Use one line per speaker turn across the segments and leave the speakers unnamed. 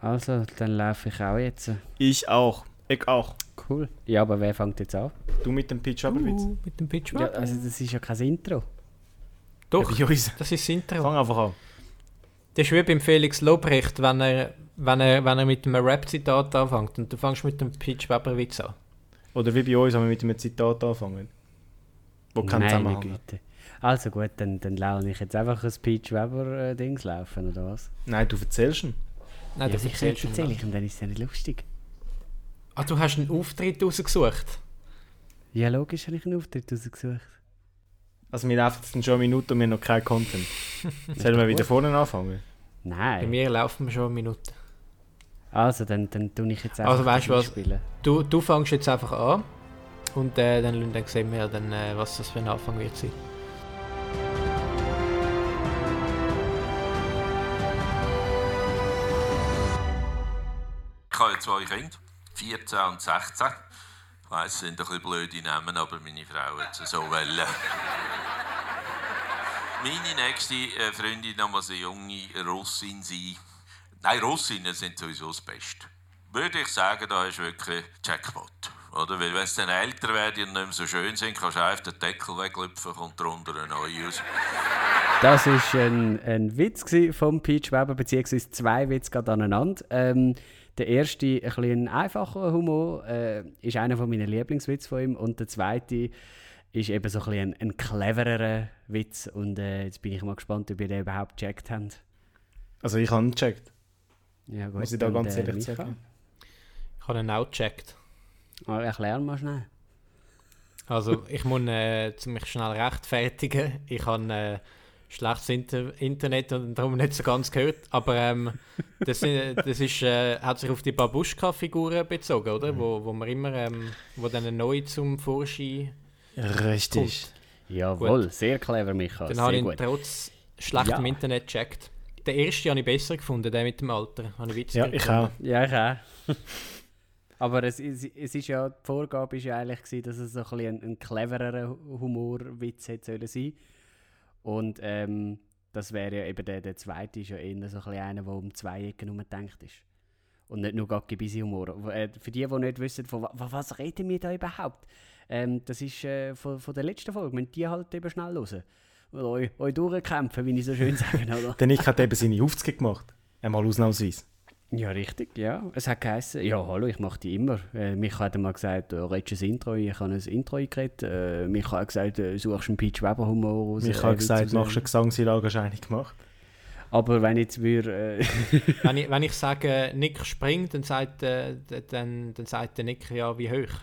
Also, dann laufe ich auch jetzt.
Ich auch. Ich auch.
Cool. Ja, aber wer fängt jetzt an?
Du mit dem Pitch aber Witz.
Uh, mit dem Pitch
Ja, also das ist ja kein Intro.
Doch,
Ja, bei uns.
das ist das Intro.
Fang einfach an.
Das ist wie beim Felix Lobrecht, wenn er, wenn er, wenn er mit einem Rap-Zitat anfängt und du fängst mit dem Pitch Weber-Witz an.
Oder wie bei uns, wenn wir mit einem Zitat anfangen. Wo
Meine
Zusammenhang.
Güte. Also gut, dann, dann lasse ich jetzt einfach ein Peach Weber äh, Dings laufen, oder was?
Nein, du erzählst ihn.
Nein,
ja,
das
sicher
erzählst du
erzähle
nicht.
ich und dann ist es ja nicht lustig.
Ah, du hast einen Auftritt rausgesucht.
Ja, logisch habe ich einen Auftritt rausgesucht.
Also wir laufen jetzt schon eine Minute und wir haben noch keinen Content. Sollen wir wieder vorne anfangen?
Bei
Nein.
mir laufen wir schon eine Minute.
Also, dann, dann tue ich jetzt einfach
Also, weißt was?
einspielen.
Du, du fängst jetzt einfach an und äh, dann, dann sehen wir dann, äh, was das für ein Anfang wird sein.
Habe ja zwei Kinder, 14 und 16. Ich weiss, es sind ein bisschen blöde Namen, aber meine Frau hat es so wollen. Meine nächste äh, Freundin muss eine junge Russin sein. Nein, Russinnen sind sowieso das Beste. Würde ich sagen, da ist wirklich Jackpot. Oder? Weil wenn sie dann älter werden und nicht mehr so schön sind, kannst du einfach den Deckel weglüpfen und darunter eine neue raus.
Das war ein, ein Witz vom Peach Weber, beziehungsweise zwei Witze aneinander. Ähm, der erste, ein bisschen einfacher Humor, äh, ist einer von meinen Lieblingswitze von ihm. Und der zweite ist eben so ein, bisschen ein, ein clevererer Witz. Und äh, jetzt bin ich mal gespannt, ob ihr den überhaupt gecheckt habt.
Also ich habe ihn gecheckt.
Ja, gut,
Muss ich da ganz
äh,
ehrlich
Micha.
sagen.
Ich habe ihn auch gecheckt.
Ah, erklär mal schnell.
Also, ich muss äh, mich schnell rechtfertigen. Ich habe äh, schlechtes Inter Internet und darum nicht so ganz gehört. Aber ähm, das, das ist, äh, hat sich auf die Babuschka-Figuren bezogen, oder? Wo, wo man immer, ähm, wo dann neu zum Vorschein
Richtig.
Jawohl, sehr clever, Micha.
Dann
sehr
habe ich ihn
gut.
trotz schlechtem
Ja.
Internet gecheckt. Den ersten habe ich besser gefunden, den mit dem Alter. Habe ich witziger
Ja, ich
gefunden.
auch.
Ja, ich auch. Aber es, es, es ist ja, die Vorgabe war ja eigentlich, gewesen, dass es so ein, bisschen ein, ein clevererer Humorwitz hätte sollen sein Und ähm, das wäre ja eben der, der zweite, ist ja eher so ein einer, der um zwei Ecken herumgedacht ist. Und nicht nur gaggebisi Humor. Äh, Für die, die nicht wissen, von wa- wa- was reden wir da überhaupt? Ähm, das ist äh, von, von der letzten Folge, müssen die halt eben schnell hören. Und euch, euch durchkämpfen, wie ich so schön sage?
Der Nick hat eben seine Aufzüge gemacht. Einmal ausnahmsweise.
Ja, richtig, ja. Es hat geheißen, ja, hallo, ich mache die immer. Äh, Micha hat mal gesagt, äh, redest du ein Intro? Ich habe ein Intro eingeredet. Äh, Micha hat gesagt, äh, suchst einen Peach Weber Humor raus.
Ich
äh,
habe
Witz
gesagt, machst du eine eine gemacht.
Aber wenn jetzt wir... Äh,
Wenn ich, wenn ich sage, Nick springt, dann sagt, äh, dann, dann sagt der Nick ja, wie hoch.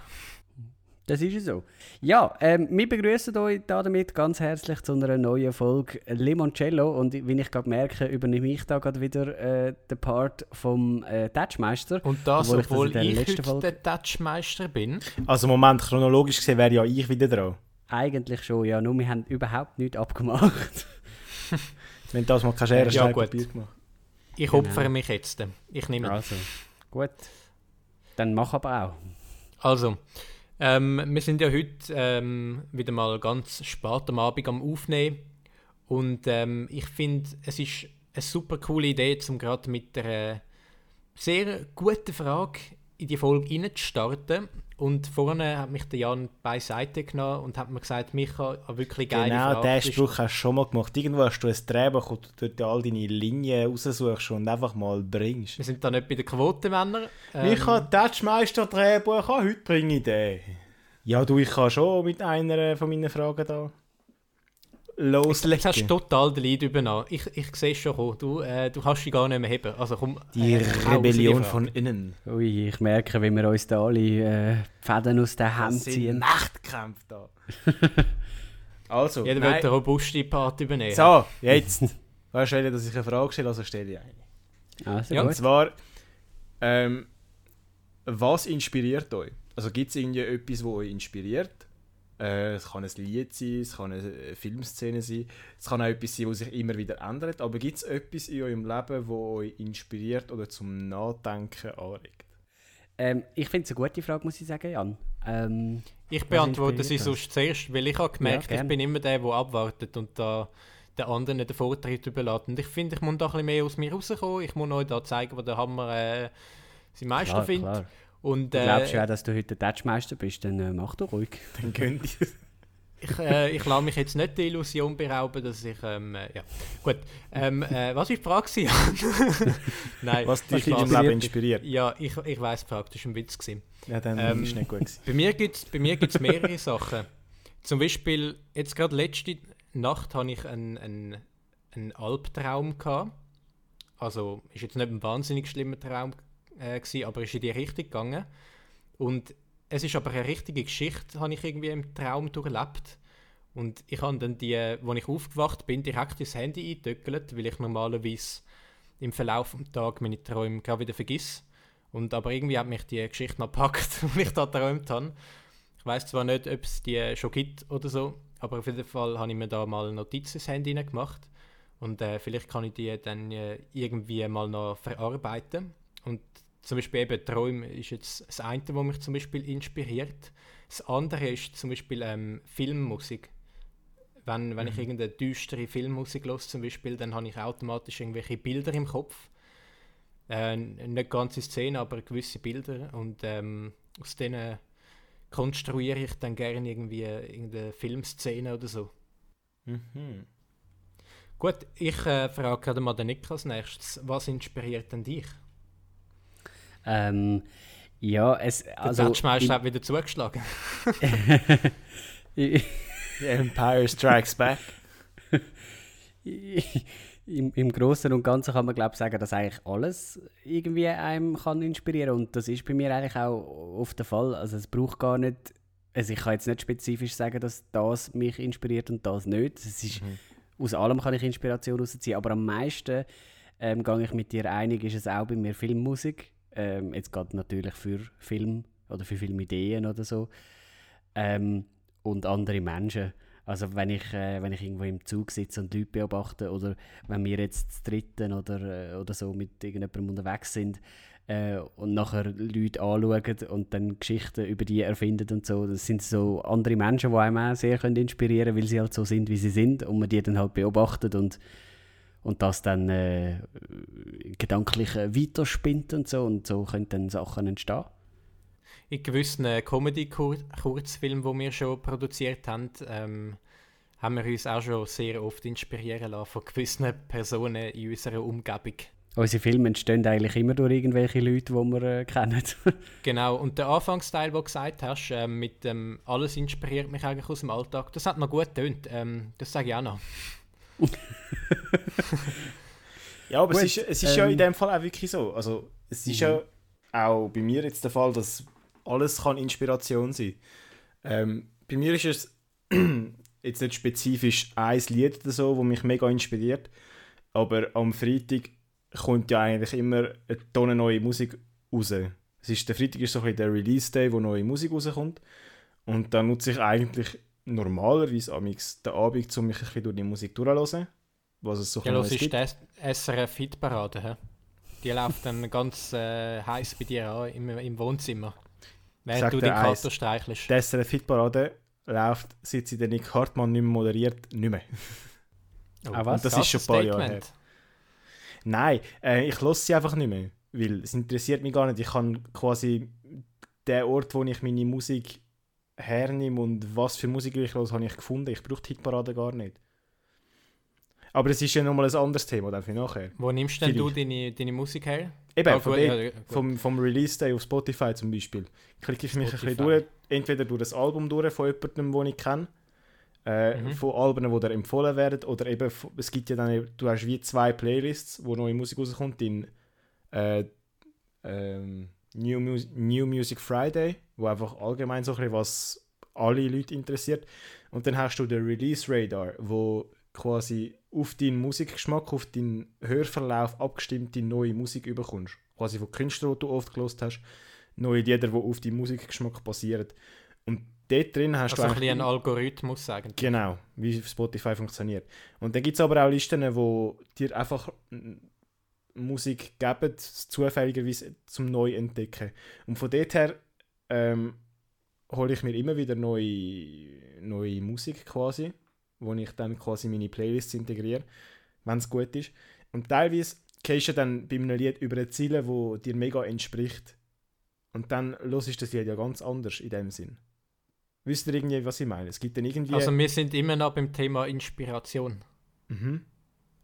Das ist ja so. Ja, ähm, wir begrüßen euch damit ganz herzlich zu einer neuen Folge Limoncello. Und wie ich gerade merke, übernehme ich da gerade wieder äh, den Part vom äh, Touchmeister.
Und das,
Obwohl ich das
obwohl
in der
ich,
letzten
heute
Folge-
der Touchmeister bin.
Also Moment, chronologisch gesehen wäre ja ich wieder dran.
Eigentlich schon, ja, nur wir haben überhaupt nichts abgemacht.
Wenn das mal keine Schere,
Ja, gut.
Gemacht.
Ich
Genau.
opfere mich jetzt. Ich nehme.
Also, gut. Dann mach aber auch.
Also, ähm, wir sind ja heute ähm, wieder mal ganz spät am Abend am Aufnehmen. Und ähm, ich finde, es ist eine super coole Idee, um gerade mit einer sehr guten Frage in die Folge reinzustarten. Und vorne hat mich der Jan beiseite genommen und hat mir gesagt, Micha, eine wirklich geile
Genau,
Frage.
diesen
Das ist-
Spruch hast du schon mal gemacht. Irgendwo hast du ein Drehbuch, wo du dort all deine Linien raussuchst und einfach mal bringst.
Wir sind da nicht bei den Quotenmännern. Ähm,
Ich habe Touchmeister Drehbuch, ah, heute bringe ich den. Ja, du, ich kann schon mit einer von meinen Fragen da loslegen.
Jetzt hast du total den Leid übernommen. Ich, ich sehe es schon. Du, äh, du kannst dich gar nicht mehr heben. Also komm,
die
äh,
Rebellion von innen.
Ui, ich merke, wie wir uns da alle äh, Fäden aus den Händen
Das sind
ziehen.
Nachtkämpfe da. also,
Jeder will
nein.
den robusten Part übernehmen.
So, jetzt. Weißt du, dass ich eine Frage stelle, also stelle ich eine.
Also
Ja,
Und
gut.
zwar, ähm, was inspiriert euch? Also gibt es irgendwie etwas, das euch inspiriert? Äh, es kann ein Lied sein, es kann eine äh, Filmszene sein, es kann auch etwas sein, das sich immer wieder ändert. Aber gibt es etwas in eurem Leben, das euch inspiriert oder zum Nachdenken anregt?
Ähm, ich finde es eine gute Frage, muss ich sagen, Jan. Ähm,
Ich
Was
beantworte sie sonst zuerst, weil ich habe gemerkt,
Ja,
ich bin immer der, der abwartet und da den anderen den Vortritt überlassen. Und ich finde, ich muss da ein bisschen mehr aus mir rauskommen. Ich muss euch da zeigen, wo der Hammer äh, sein Meister
Klar,
findet. Und,
Du glaubst
äh,
ja auch, dass du heute der Touchmeister bist, dann äh, mach doch ruhig.
Dann könnt ihr.
ich, äh, ich lasse mich jetzt nicht die Illusion berauben, dass ich. Ähm, äh, ja. Gut. Ähm, äh, was war die Frage? Nein,
Was dich in deinem Leben inspiriert.
Ja, ich, ich weiss, die Frage das war ein Witz. Gewesen.
Ja, dann
Ähm,
ist nicht gut gewesen.
Bei mir gibt es bei mir gibt's mehrere Sachen. Zum Beispiel, jetzt gerade letzte Nacht hatte ich einen, einen, einen Albtraum. Gehabt. Also, ist jetzt nicht ein wahnsinnig schlimmer Traum, äh, gewesen, aber ist in die Richtung gegangen. Und es ist aber eine richtige Geschichte, habe ich irgendwie im Traum durchlebt. Und ich habe dann die, als ich aufgewacht bin, direkt ins Handy eingetöckelt, weil ich normalerweise im Verlauf des Tages meine Träume gerade wieder vergiss. Und aber irgendwie hat mich die Geschichte noch gepackt, die ich da geträumt habe. Ich weiß zwar nicht, ob es die schon gibt oder so, aber auf jeden Fall habe ich mir da mal Notizen ins Handy gemacht. Und äh, vielleicht kann ich die dann äh, irgendwie mal noch verarbeiten. Und zum Beispiel eben Träume ist jetzt das eine, was mich zum Beispiel inspiriert. Das andere ist zum Beispiel ähm, Filmmusik. Wenn, wenn ich irgendeine düstere Filmmusik höre zum Beispiel, dann habe ich automatisch irgendwelche Bilder im Kopf. Äh, nicht ganze Szenen, aber gewisse Bilder. Und ähm, aus denen konstruiere ich dann gerne irgendwie irgendeine Filmszene oder so.
Mhm.
Gut, ich äh, frage gerade mal den Nick als nächstes. Was inspiriert denn dich?
Ähm, ja, es.
Der
Also,
Touchmeister hat wieder zugeschlagen.
The Empire Strikes Back.
Im, Im Großen und Ganzen kann man glaube ich sagen, dass eigentlich alles irgendwie einem kann inspirieren und das ist bei mir eigentlich auch oft der Fall. Also es braucht gar nicht, also ich kann jetzt nicht spezifisch sagen, dass das mich inspiriert und das nicht. Es ist, Aus allem kann ich Inspiration rausziehen, aber am meisten ähm, gehe ich mit dir einig, ist es auch bei mir Filmmusik. Ähm, jetzt gerade natürlich für Film oder für Filmideen oder so. Ähm, und andere Menschen. Also wenn ich, äh, wenn ich irgendwo im Zug sitze und Leute beobachte oder wenn wir jetzt zu dritten oder, äh, oder so mit irgendjemandem unterwegs sind äh, und nachher Leute anschauen und dann Geschichten über die erfinden und so, das sind so andere Menschen, die einem auch sehr können inspirieren können, weil sie halt so sind, wie sie sind und man die dann halt beobachtet und, und das dann äh, gedanklich äh, weiterspinnt und so und so können dann Sachen entstehen.
In gewissen äh, Comedy-Kurzfilmen, die wir schon produziert haben, ähm, haben wir uns auch schon sehr oft inspirieren lassen von gewissen Personen in unserer Umgebung.
Unsere Filme entstehen eigentlich immer durch irgendwelche Leute, die wir äh, kennen.
Genau, und der Anfangsteil, den du gesagt hast, ähm, mit dem «Alles inspiriert mich eigentlich aus dem Alltag», das hat noch gut getönt. Ähm, das sage ich auch noch.
Ja, aber
Gut,
es ist, es ist ja
ähm,
in dem Fall auch wirklich so. Also, es ist ja auch bei mir jetzt der Fall, dass alles kann Inspiration sein. Ähm, bei mir ist es jetzt nicht spezifisch ein Lied oder so, das mich mega inspiriert, aber am Freitag kommt ja eigentlich immer eine Tonne neue Musik raus. Es ist, der Freitag ist so ein bisschen der Release-Day, wo neue Musik rauskommt und dann nutze ich eigentlich normalerweise amix den Abend, um mich ein bisschen durch die Musik durchzuhören. Was es so
Ja, los ist die SRF Hitparade. hä? Die läuft dann ganz äh, heiß bei dir an im, im Wohnzimmer. Während
Sag
du den. Kater streichelst.
Die SRF Hitparade läuft, seit sie den Nick Hartmann nicht mehr moderiert, nicht mehr.
Oh,
Ah, was?
Und das ist schon ein paar Jahre
Statement.
Nein, äh, ich lasse sie einfach nicht mehr, weil es interessiert mich gar nicht. Ich kann quasi den Ort, wo ich meine Musik hernehme und was für Musik ich höre, habe ich gefunden. Ich brauche die Hitparade gar nicht. Aber es ist ja nochmal ein anderes Thema dann für nachher.
Wo nimmst denn du deine, deine Musik her?
Eben,
Ah,
von
gut, ja,
vom, vom Release-Day auf Spotify zum Beispiel. Klicke ich mich ein bisschen
Spotify.
durch, entweder durch das Album durch von jemandem, den ich kenne, äh,
Mhm.
von Alben, die dir empfohlen werden, oder eben, es gibt ja dann, du hast wie zwei Playlists, wo neue Musik rauskommt, in äh, ähm, New, Mus New Music Friday, wo einfach allgemein so ein bisschen, was alle Leute interessiert. Und dann hast du den Release Radar, wo quasi auf deinen Musikgeschmack, auf deinen Hörverlauf abgestimmte neue Musik überkommst. Quasi von Künstlern, die du oft gelost hast, neue Lieder, die auf deinen Musikgeschmack basieren. Und dort drin hast
Also
du
ein
eigentlich
bisschen ein Algorithmus sagen.
Genau, wie Spotify funktioniert. Und dann gibt es aber auch Listen, wo dir einfach Musik geben, zufälligerweise zum Neuentdecken. Und von dort her ähm, hole ich mir immer wieder neue, neue Musik quasi. wo ich dann quasi meine Playlists integriere, wenn es gut ist. Und teilweise gehst du dann bei einem Lied über eine Ziele, wo dir mega entspricht. Und dann hörst du das Lied ja ganz anders in dem Sinn. Wisst ihr irgendwie, was ich meine? Es gibt dann irgendwie...
Also wir sind immer noch beim Thema Inspiration.
Mhm.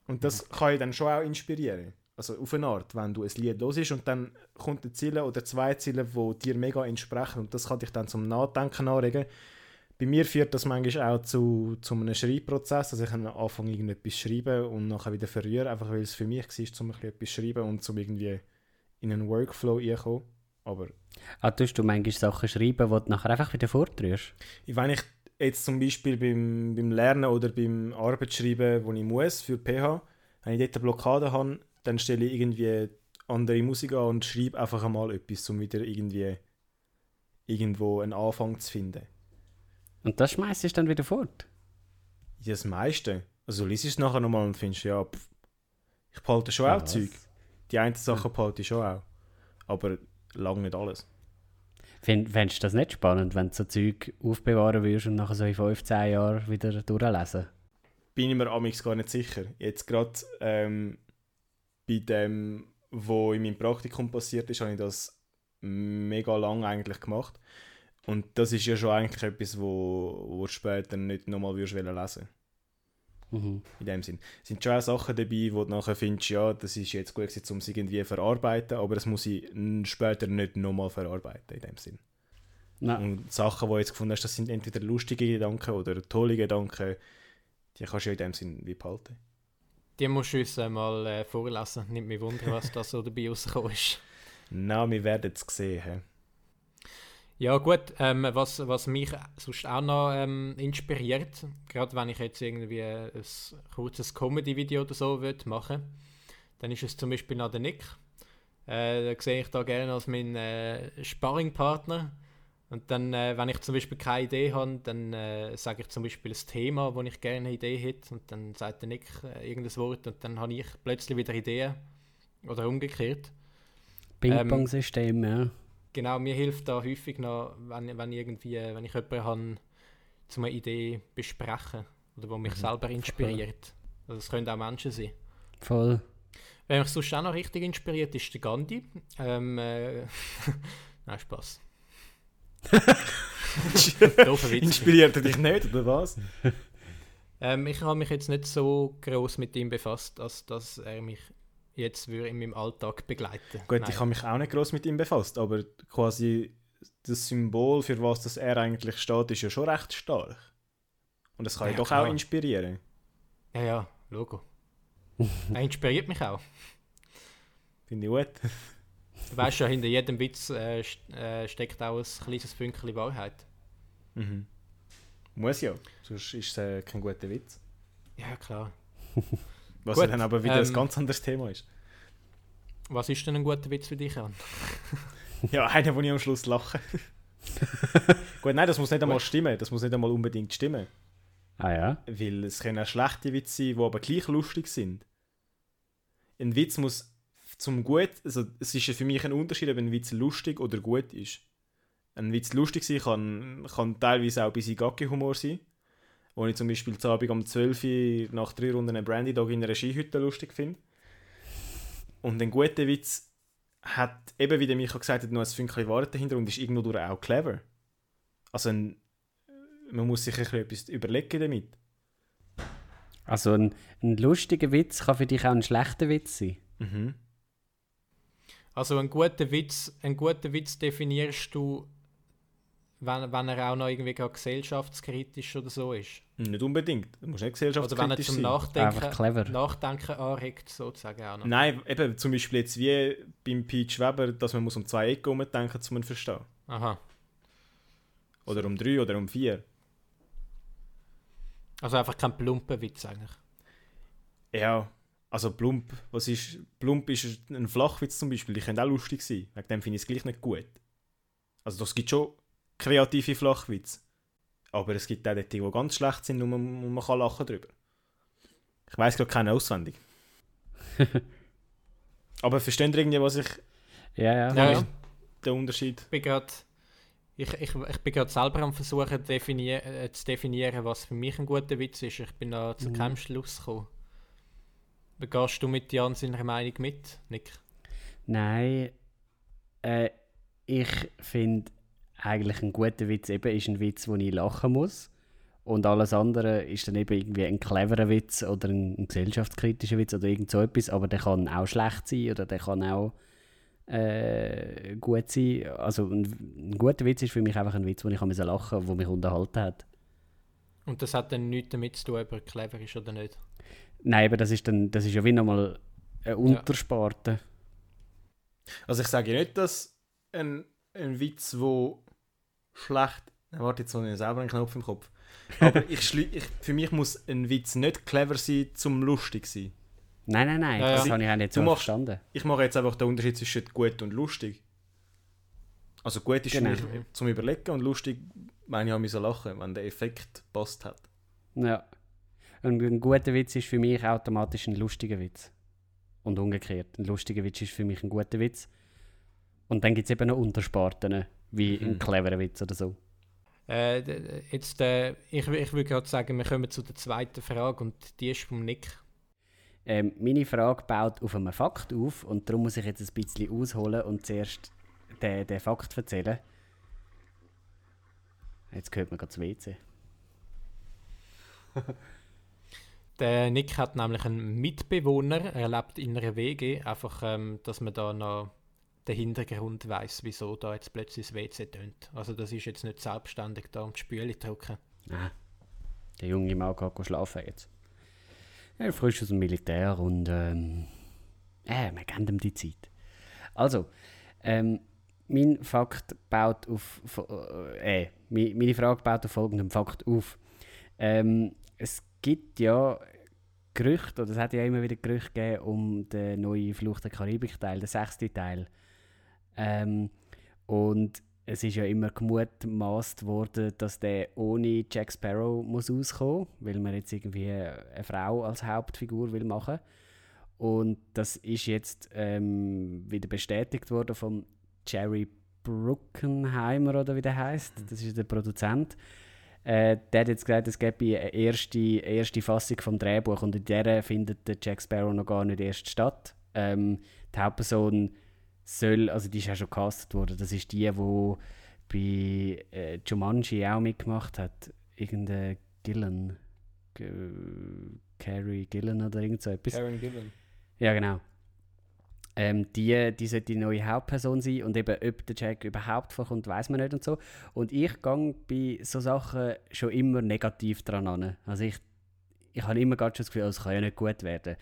Und das kann ich dann schon auch inspirieren. Also auf eine Art, wenn du ein Lied hörst und dann kommt eine Ziele oder zwei Ziele, die dir mega entsprechen und das kann dich dann zum Nachdenken anregen. Bei mir führt das manchmal auch zu, zu einem Schreibprozess, dass ich am Anfang irgendetwas schreibe und nachher wieder verrühre, einfach weil es für mich war, um etwas zu schreiben und zum irgendwie in einen Workflow reinkommen. Aber
Ah, tust du manchmal Sachen schreiben, die du nachher einfach wieder vortrührst?
wenn ich jetzt zum Beispiel beim, beim Lernen oder beim Arbeitsschreiben, wo ich muss für PH, wenn ich dort eine Blockade habe, dann stelle ich irgendwie andere Musik an und schreibe einfach einmal etwas, um wieder irgendwie irgendwo einen Anfang zu finden.
Und das schmeißt du dann wieder fort?
Ja, das meiste. Also liest es nachher nochmal und findest, ja, pff, ich behalte schon auch
Was?
Zeug. Die einen Sachen behalte ich schon auch. Aber lange nicht alles.
Find, fändest du das nicht spannend, wenn du so Zeug aufbewahren würdest und nachher so in 15 Jahren wieder durchlesen?
bin ich mir amigs gar nicht sicher. Jetzt gerade ähm, bei dem, wo in meinem Praktikum passiert ist, habe ich das mega lang eigentlich gemacht. Und das ist ja schon eigentlich etwas, wo, wo du später nicht nochmal würdest lesen
Mhm.
In dem Sinn. Es sind schon auch Sachen dabei, wo du nachher findest, ja, das ist jetzt gut gewesen, um es irgendwie zu verarbeiten, aber das muss ich später nicht nochmal verarbeiten, in dem Sinn.
Na,
Und Sachen, die du jetzt gefunden hast, das sind entweder lustige Gedanken oder tolle Gedanken, die kannst du ja in dem Sinn wie behalten.
Die musst du uns äh, mal äh, vorlesen. Nimmt mich wunder, was da so dabei rausgekommen ist.
Na, wir werden es sehen.
Ja gut, ähm, was, was mich sonst auch noch ähm, inspiriert, gerade wenn ich jetzt irgendwie ein kurzes Comedy-Video oder so will machen dann ist es zum Beispiel noch der Nick. Äh, den sehe ich da gerne als meinen äh, Sparringpartner. Und dann, äh, wenn ich zum Beispiel keine Idee habe, dann äh, sage ich zum Beispiel ein Thema, wo ich gerne eine Idee hätte. Und dann sagt der Nick äh, irgendein Wort und dann habe ich plötzlich wieder Ideen. Oder umgekehrt.
Ping-Pong-System, ja.
Genau, mir hilft da häufig noch, wenn, wenn, irgendwie, wenn ich jemanden habe, zu eine Idee besprechen oder wo mich
Mhm.
selber inspiriert. Also das können auch Menschen sein.
Voll.
Wer mich sonst auch noch richtig inspiriert, ist der Gandhi. Ähm, äh, Nein, Spaß.
Inspiriert er dich nicht, oder was?
Ähm, ich habe mich jetzt nicht so groß mit ihm befasst, als dass er mich jetzt würde in meinem Alltag begleiten
Gut,
Nein.
ich habe mich auch nicht groß mit ihm befasst, aber quasi das Symbol, für was das er eigentlich steht, ist ja schon recht stark. Und das kann
Ja,
ja, doch
klar.
auch inspirieren.
Ja, ja, Logo. er inspiriert mich auch.
Finde ich gut.
Du weißt ja, hinter jedem Witz äh, äh, steckt auch ein kleines Fünkchen Wahrheit.
Mhm. Muss ja, sonst ist es äh, kein guter Witz.
Ja, klar.
Was
Gut,
ja dann aber wieder
ähm,
ein ganz anderes Thema ist.
Was ist denn ein guter Witz für dich, Jan?
Ja, einer, wo ich am Schluss lache. gut, nein, das muss nicht einmal stimmen. Das muss nicht einmal unbedingt stimmen.
Ah ja?
Weil es können auch schlechte Witze sein, die aber gleich lustig sind. Ein Witz muss zum Gut, also es ist für mich ein Unterschied, ob ein Witz lustig oder gut ist. Ein Witz lustig sein kann, kann teilweise auch ein bisschen Gaggi-Humor sein. Wo ich zum Beispiel zu Abend um 12 Uhr nach drei Runden einen Brandy Dog in einer Skihütte lustig finde. Und ein guter Witz hat, eben wie der Micha gesagt hat, noch ein Fünkchen Wahrheit dahinter und ist irgendwo durch auch clever. Also ein, man muss sich ein bisschen etwas überlegen damit.
Also ein, ein lustiger Witz kann für dich auch ein schlechter Witz sein.
Mhm.
Also ein guter Witz, einen guten Witz definierst du, wenn, wenn er auch noch irgendwie gesellschaftskritisch oder so ist.
Nicht unbedingt. Du musst nicht
Oder wenn er
gesellschaftskritisch
zum
sein.
Nachdenken. Nachdenken anregt, sozusagen auch noch.
Nein, eben zum Beispiel jetzt wie beim Peach Weber, dass man muss um zwei Ecken umdenken muss, um ihn zu verstehen.
Aha.
Oder um drei oder um vier.
Also einfach kein plumper Witz eigentlich.
Ja, also plump, was ist, plump ist ein Flachwitz zum Beispiel, die können auch lustig sein. Wegen dem finde ich es gleich nicht gut. Also das gibt schon kreative Flachwitze. Aber es gibt auch die, die ganz schlecht sind und man, man kann lachen drüber. Ich weiß gerade keine auswendig. Aber versteht ihr irgendwie, was ich,
Ja, ja.
Ja, ja.
den Unterschied?
Ich bin gerade Ich, ich, ich bin gerade selber am versuchen definier, äh, zu definieren, was für mich ein guter Witz ist. Ich bin da zu
Mhm.
keinem Schluss gekommen. Gehst du mit Jan seiner Meinung mit, Nick?
Nein, äh, ich finde eigentlich ein guter Witz eben ist ein Witz, wo ich lachen muss. Und alles andere ist dann eben irgendwie ein cleverer Witz oder ein, ein gesellschaftskritischer Witz oder irgend so etwas, aber der kann auch schlecht sein oder der kann auch äh, gut sein. Also ein, ein guter Witz ist für mich einfach ein Witz, wo ich lachen musste, der mich unterhalten hat.
Und das hat dann nichts damit zu tun, ob er clever ist oder nicht.
Nein, aber das ist dann, das ist ja wie nochmal eine Untersparte.
Also ich sage nicht, dass ein, ein Witz, wo schlecht... Warte, jetzt habe ich selber einen Knopf im Kopf. Aber ich, ich, für mich muss ein Witz nicht clever sein, zum lustig sein.
Nein, nein, nein,
Ja,
das
ja.
habe ich auch nicht so
machst-
verstanden.
Ich mache jetzt einfach den Unterschied zwischen gut und lustig. Also gut ist
Genau.
für mich zum Überlegen und lustig, meine ich, so lachen, wenn der Effekt passt hat.
Ja. Und ein guter Witz ist für mich automatisch ein lustiger Witz. Und umgekehrt. Ein lustiger Witz ist für mich ein guter Witz. Und dann gibt es eben noch Untersparten, wie ein
Mhm.
cleverer Witz oder so.
Äh, jetzt, äh, ich, ich würde gerade sagen, wir kommen zu der zweiten Frage und die ist vom Nick.
Ähm, meine Frage baut auf einem Fakt auf und darum muss ich jetzt ein bisschen ausholen und zuerst den, den Fakt erzählen. Jetzt hört man gerade das WC.
Der Nick hat nämlich einen Mitbewohner, er lebt in einer WG, einfach, ähm, dass man da noch den Hintergrund weiß, wieso da jetzt plötzlich das WC tönt. Also das ist jetzt nicht selbstständig da um die Spüle drücken.
Ah, der junge Mann geht schlafen jetzt. Er ist frisch aus dem Militär und ähm, äh, wir geben ihm die Zeit. Also, ähm, mein Fakt baut auf, äh, mi- meine Frage baut auf folgendem Fakt auf. Ähm, es gibt ja Gerüchte, oder es hat ja immer wieder Gerüchte gegeben um den neuen Fluch der Karibik-Teil, den sechsten Teil. Ähm, und es ist ja immer gemutmaßt worden, dass der ohne Jack Sparrow muss auskommen, weil man jetzt irgendwie eine Frau als Hauptfigur will machen. Und das ist jetzt ähm, wieder bestätigt worden von Jerry Bruckenheimer oder wie der heißt. Das ist der Produzent. Äh, der hat jetzt gesagt, es gäbe eine erste, erste Fassung vom Drehbuch und in der findet der Jack Sparrow noch gar nicht erst statt. Ähm, die Hauptperson soll, also die ist ja schon gecastet worden, das ist die, die bei äh, Jumanji auch mitgemacht hat. Irgendeine Gillen. G Carrie Gillen oder irgend so etwas.
Karen Gillan.
Ja, genau. Ähm, die, die sollte die neue Hauptperson sein und eben, ob der Jack überhaupt vorkommt, weiß man nicht und so. Und ich gehe bei so Sachen schon immer negativ dran an. Also ich, ich habe immer gerade schon das Gefühl, oh, es kann ja nicht gut werden.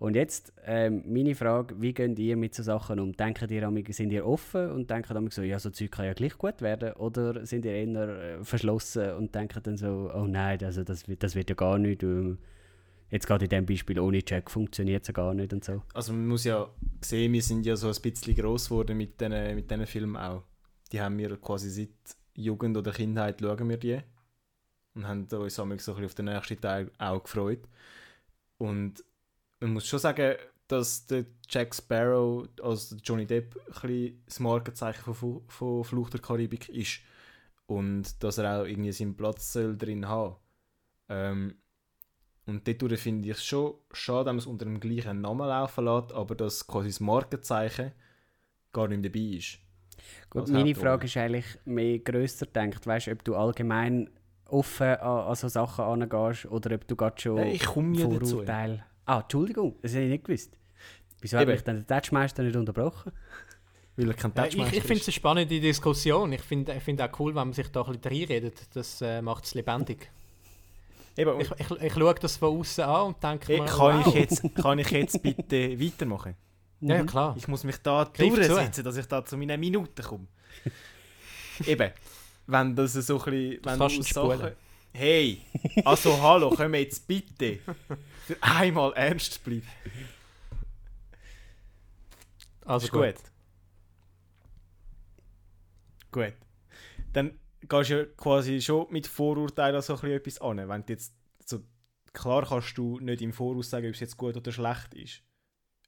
Und jetzt ähm, meine Frage, wie geht ihr mit so Sachen um? Denkt ihr, sind ihr offen und denkt amig so, ja, so Zeug kann ja gleich gut werden? Oder sind ihr eher äh, verschlossen und denkt dann so, oh nein, also das, das wird ja gar nicht. ähm, Jetzt gerade in dem Beispiel ohne Jack funktioniert es ja gar nicht und so.
Also man muss ja sehen, wir sind ja so ein bisschen gross geworden mit diesen mit Filmen auch. Die haben wir quasi seit Jugend oder Kindheit schauen wir die. Und haben uns so ein bisschen auf den nächsten Teil auch gefreut. Und man muss schon sagen, dass der Jack Sparrow, also Johnny Depp, ein bisschen das Markenzeichen von, von Fluch der Karibik ist. Und dass er auch irgendwie seinen Platz soll drin haben ähm, Und dort finde ich es schon schade, wenn man es unter dem gleichen Namen laufen lässt, aber dass quasi das Markenzeichen gar nicht dabei ist.
Gut, meine. Frage ist eigentlich mehr grösser gedacht. Weißt du, ob du allgemein offen an, an so Sachen angehst oder ob du gerade schon
Äh, ich komme ja dazu.
Vorurteile. Ah, Entschuldigung, das hätte ich nicht gewusst. Wieso hat
Eben.
mich dann der Touchmeister nicht unterbrochen?
Weil er kein
Ja, ich
Touchmeister
ich finde es eine spannende Diskussion. Ich finde ich find auch cool, wenn man sich da ein bisschen reinredet. Das äh, macht es lebendig.
Eben,
Ich, ich, ich schaue das von außen an und denke mir,
kann,
wow.
ich jetzt, kann ich jetzt bitte weitermachen?
Ja, ja, klar.
Ich muss mich da
Greif zu.
durchsetzen, dass ich da zu meinen Minuten komme. Eben, wenn das so ein bisschen... Wenn
kannst
du Sachen-
spulen.
Hey, also hallo, können wir jetzt bitte für einmal ernst bleiben?
Also
ist gut. Gut. Dann gehst ja quasi schon mit Vorurteilen so ein etwas an. Wenn du jetzt so, klar kannst du nicht im Voraus sagen, ob es jetzt gut oder schlecht ist.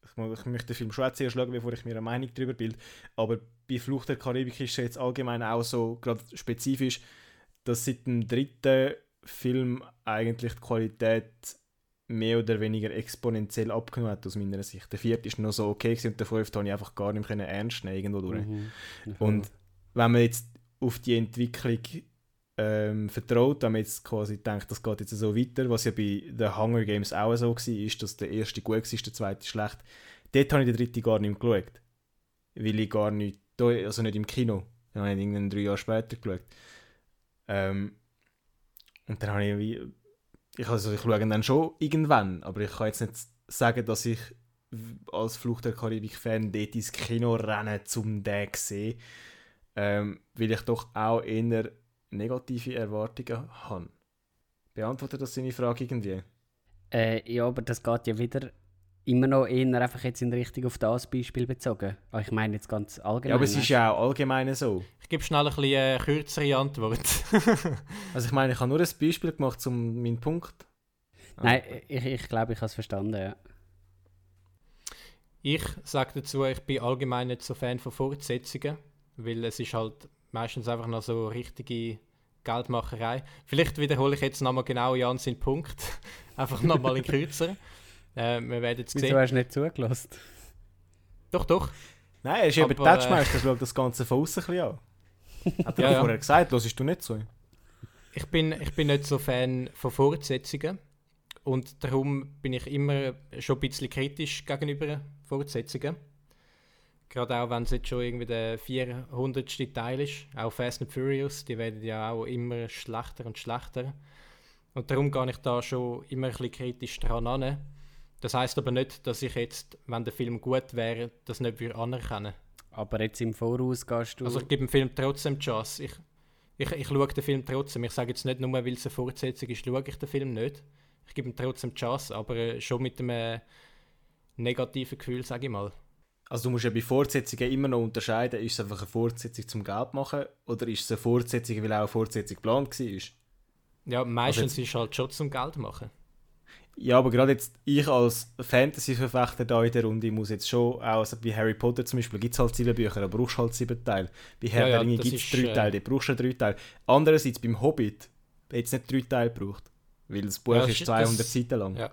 ich, ich möchte den Film schon zuerst schauen, bevor ich mir eine Meinung darüber bilde. Aber bei Flucht der Karibik ist es jetzt allgemein auch so, gerade spezifisch, dass seit dem dritten Film eigentlich die Qualität mehr oder weniger exponentiell abgenommen hat, aus meiner Sicht. Der vierte ist noch so okay und der fünfte habe ich einfach gar nicht mehr ernst nehmen irgendwo durch. Mhm. Und wenn man jetzt auf die Entwicklung ähm, vertraut, man jetzt quasi denkt, das geht jetzt so weiter, was ja bei den Hunger Games auch so war, ist, dass der erste gut war, der zweite schlecht. Dort habe ich den dritten gar nicht geschaut. Weil ich gar nicht, also nicht im Kino, dann habe ich irgendwann drei Jahre später geschaut. Ähm, und dann habe ich wie, ich, also ich schaue dann schon irgendwann, aber ich kann jetzt nicht sagen, dass ich als Flucht der Karibik-Fan dort ins Kino renne, um den zu sehen, ähm, weil ich doch auch eher negative Erwartungen habe. Beantwortet das seine Frage irgendwie?
Äh, ja, aber das geht ja wieder immer noch eher einfach jetzt in Richtung auf das Beispiel bezogen. Aber ah, ich meine jetzt ganz allgemein.
Ja, aber es ist ja auch allgemein so.
Ich gebe schnell ein bisschen eine kürzere Antwort.
also ich meine, ich habe nur ein Beispiel gemacht, um meinen Punkt...
Also. Nein, ich, ich glaube, ich habe es verstanden, ja.
Ich sage dazu, ich bin allgemein nicht so Fan von Fortsetzungen, weil es ist halt meistens einfach noch so richtige Geldmacherei. Vielleicht wiederhole ich jetzt nochmal genau Jan seinen Punkt. einfach nochmal in kürzer. Äh, wir werden jetzt
sehen. Wieso hast du nicht zugelassen?
Doch, doch.
Nein, er ist eben Touchmeister, schaut das Ganze von außen ein bisschen an. Hat er ja, vorher ja. gesagt, hörst du nicht so?
Ich bin, ich bin nicht so Fan von Fortsetzungen. Und darum bin ich immer schon ein bisschen kritisch gegenüber Fortsetzungen. Gerade auch, wenn es jetzt schon irgendwie der 400. Teil ist. Auch Fast and Furious, die werden ja auch immer schlechter und schlechter. Und darum gehe ich da schon immer ein bisschen kritisch dran an. Das heißt aber nicht, dass ich jetzt, wenn der Film gut wäre, das nicht würde anerkennen
Aber jetzt im Voraus gehst du...
Also ich gebe dem Film trotzdem die Chance. Ich, ich, ich schaue den Film trotzdem. Ich sage jetzt nicht nur, weil es eine Fortsetzung ist, schaue ich den Film nicht. Ich gebe ihm trotzdem die Chance, aber äh, schon mit einem negativen Gefühl, sage ich mal.
Also du musst ja bei Fortsetzungen immer noch unterscheiden, ist es einfach eine Fortsetzung zum Geld machen oder ist es eine Fortsetzung, weil auch eine Fortsetzung geplant war?
Ja, meistens also ist es halt schon zum Geld machen.
Ja, aber gerade jetzt, ich als Fantasy-Verfechter da in der Runde muss jetzt schon, auch also bei Harry Potter zum Beispiel, gibt es halt sieben Bücher, da brauchst du halt sieben Teile. Bei Herr ja, der Ringe gibt es drei äh... Teile, da brauchst du drei Teile. Andererseits beim Hobbit hätte es nicht drei Teile gebraucht, weil das Buch ja, ist 200 das, Seiten lang. Ja.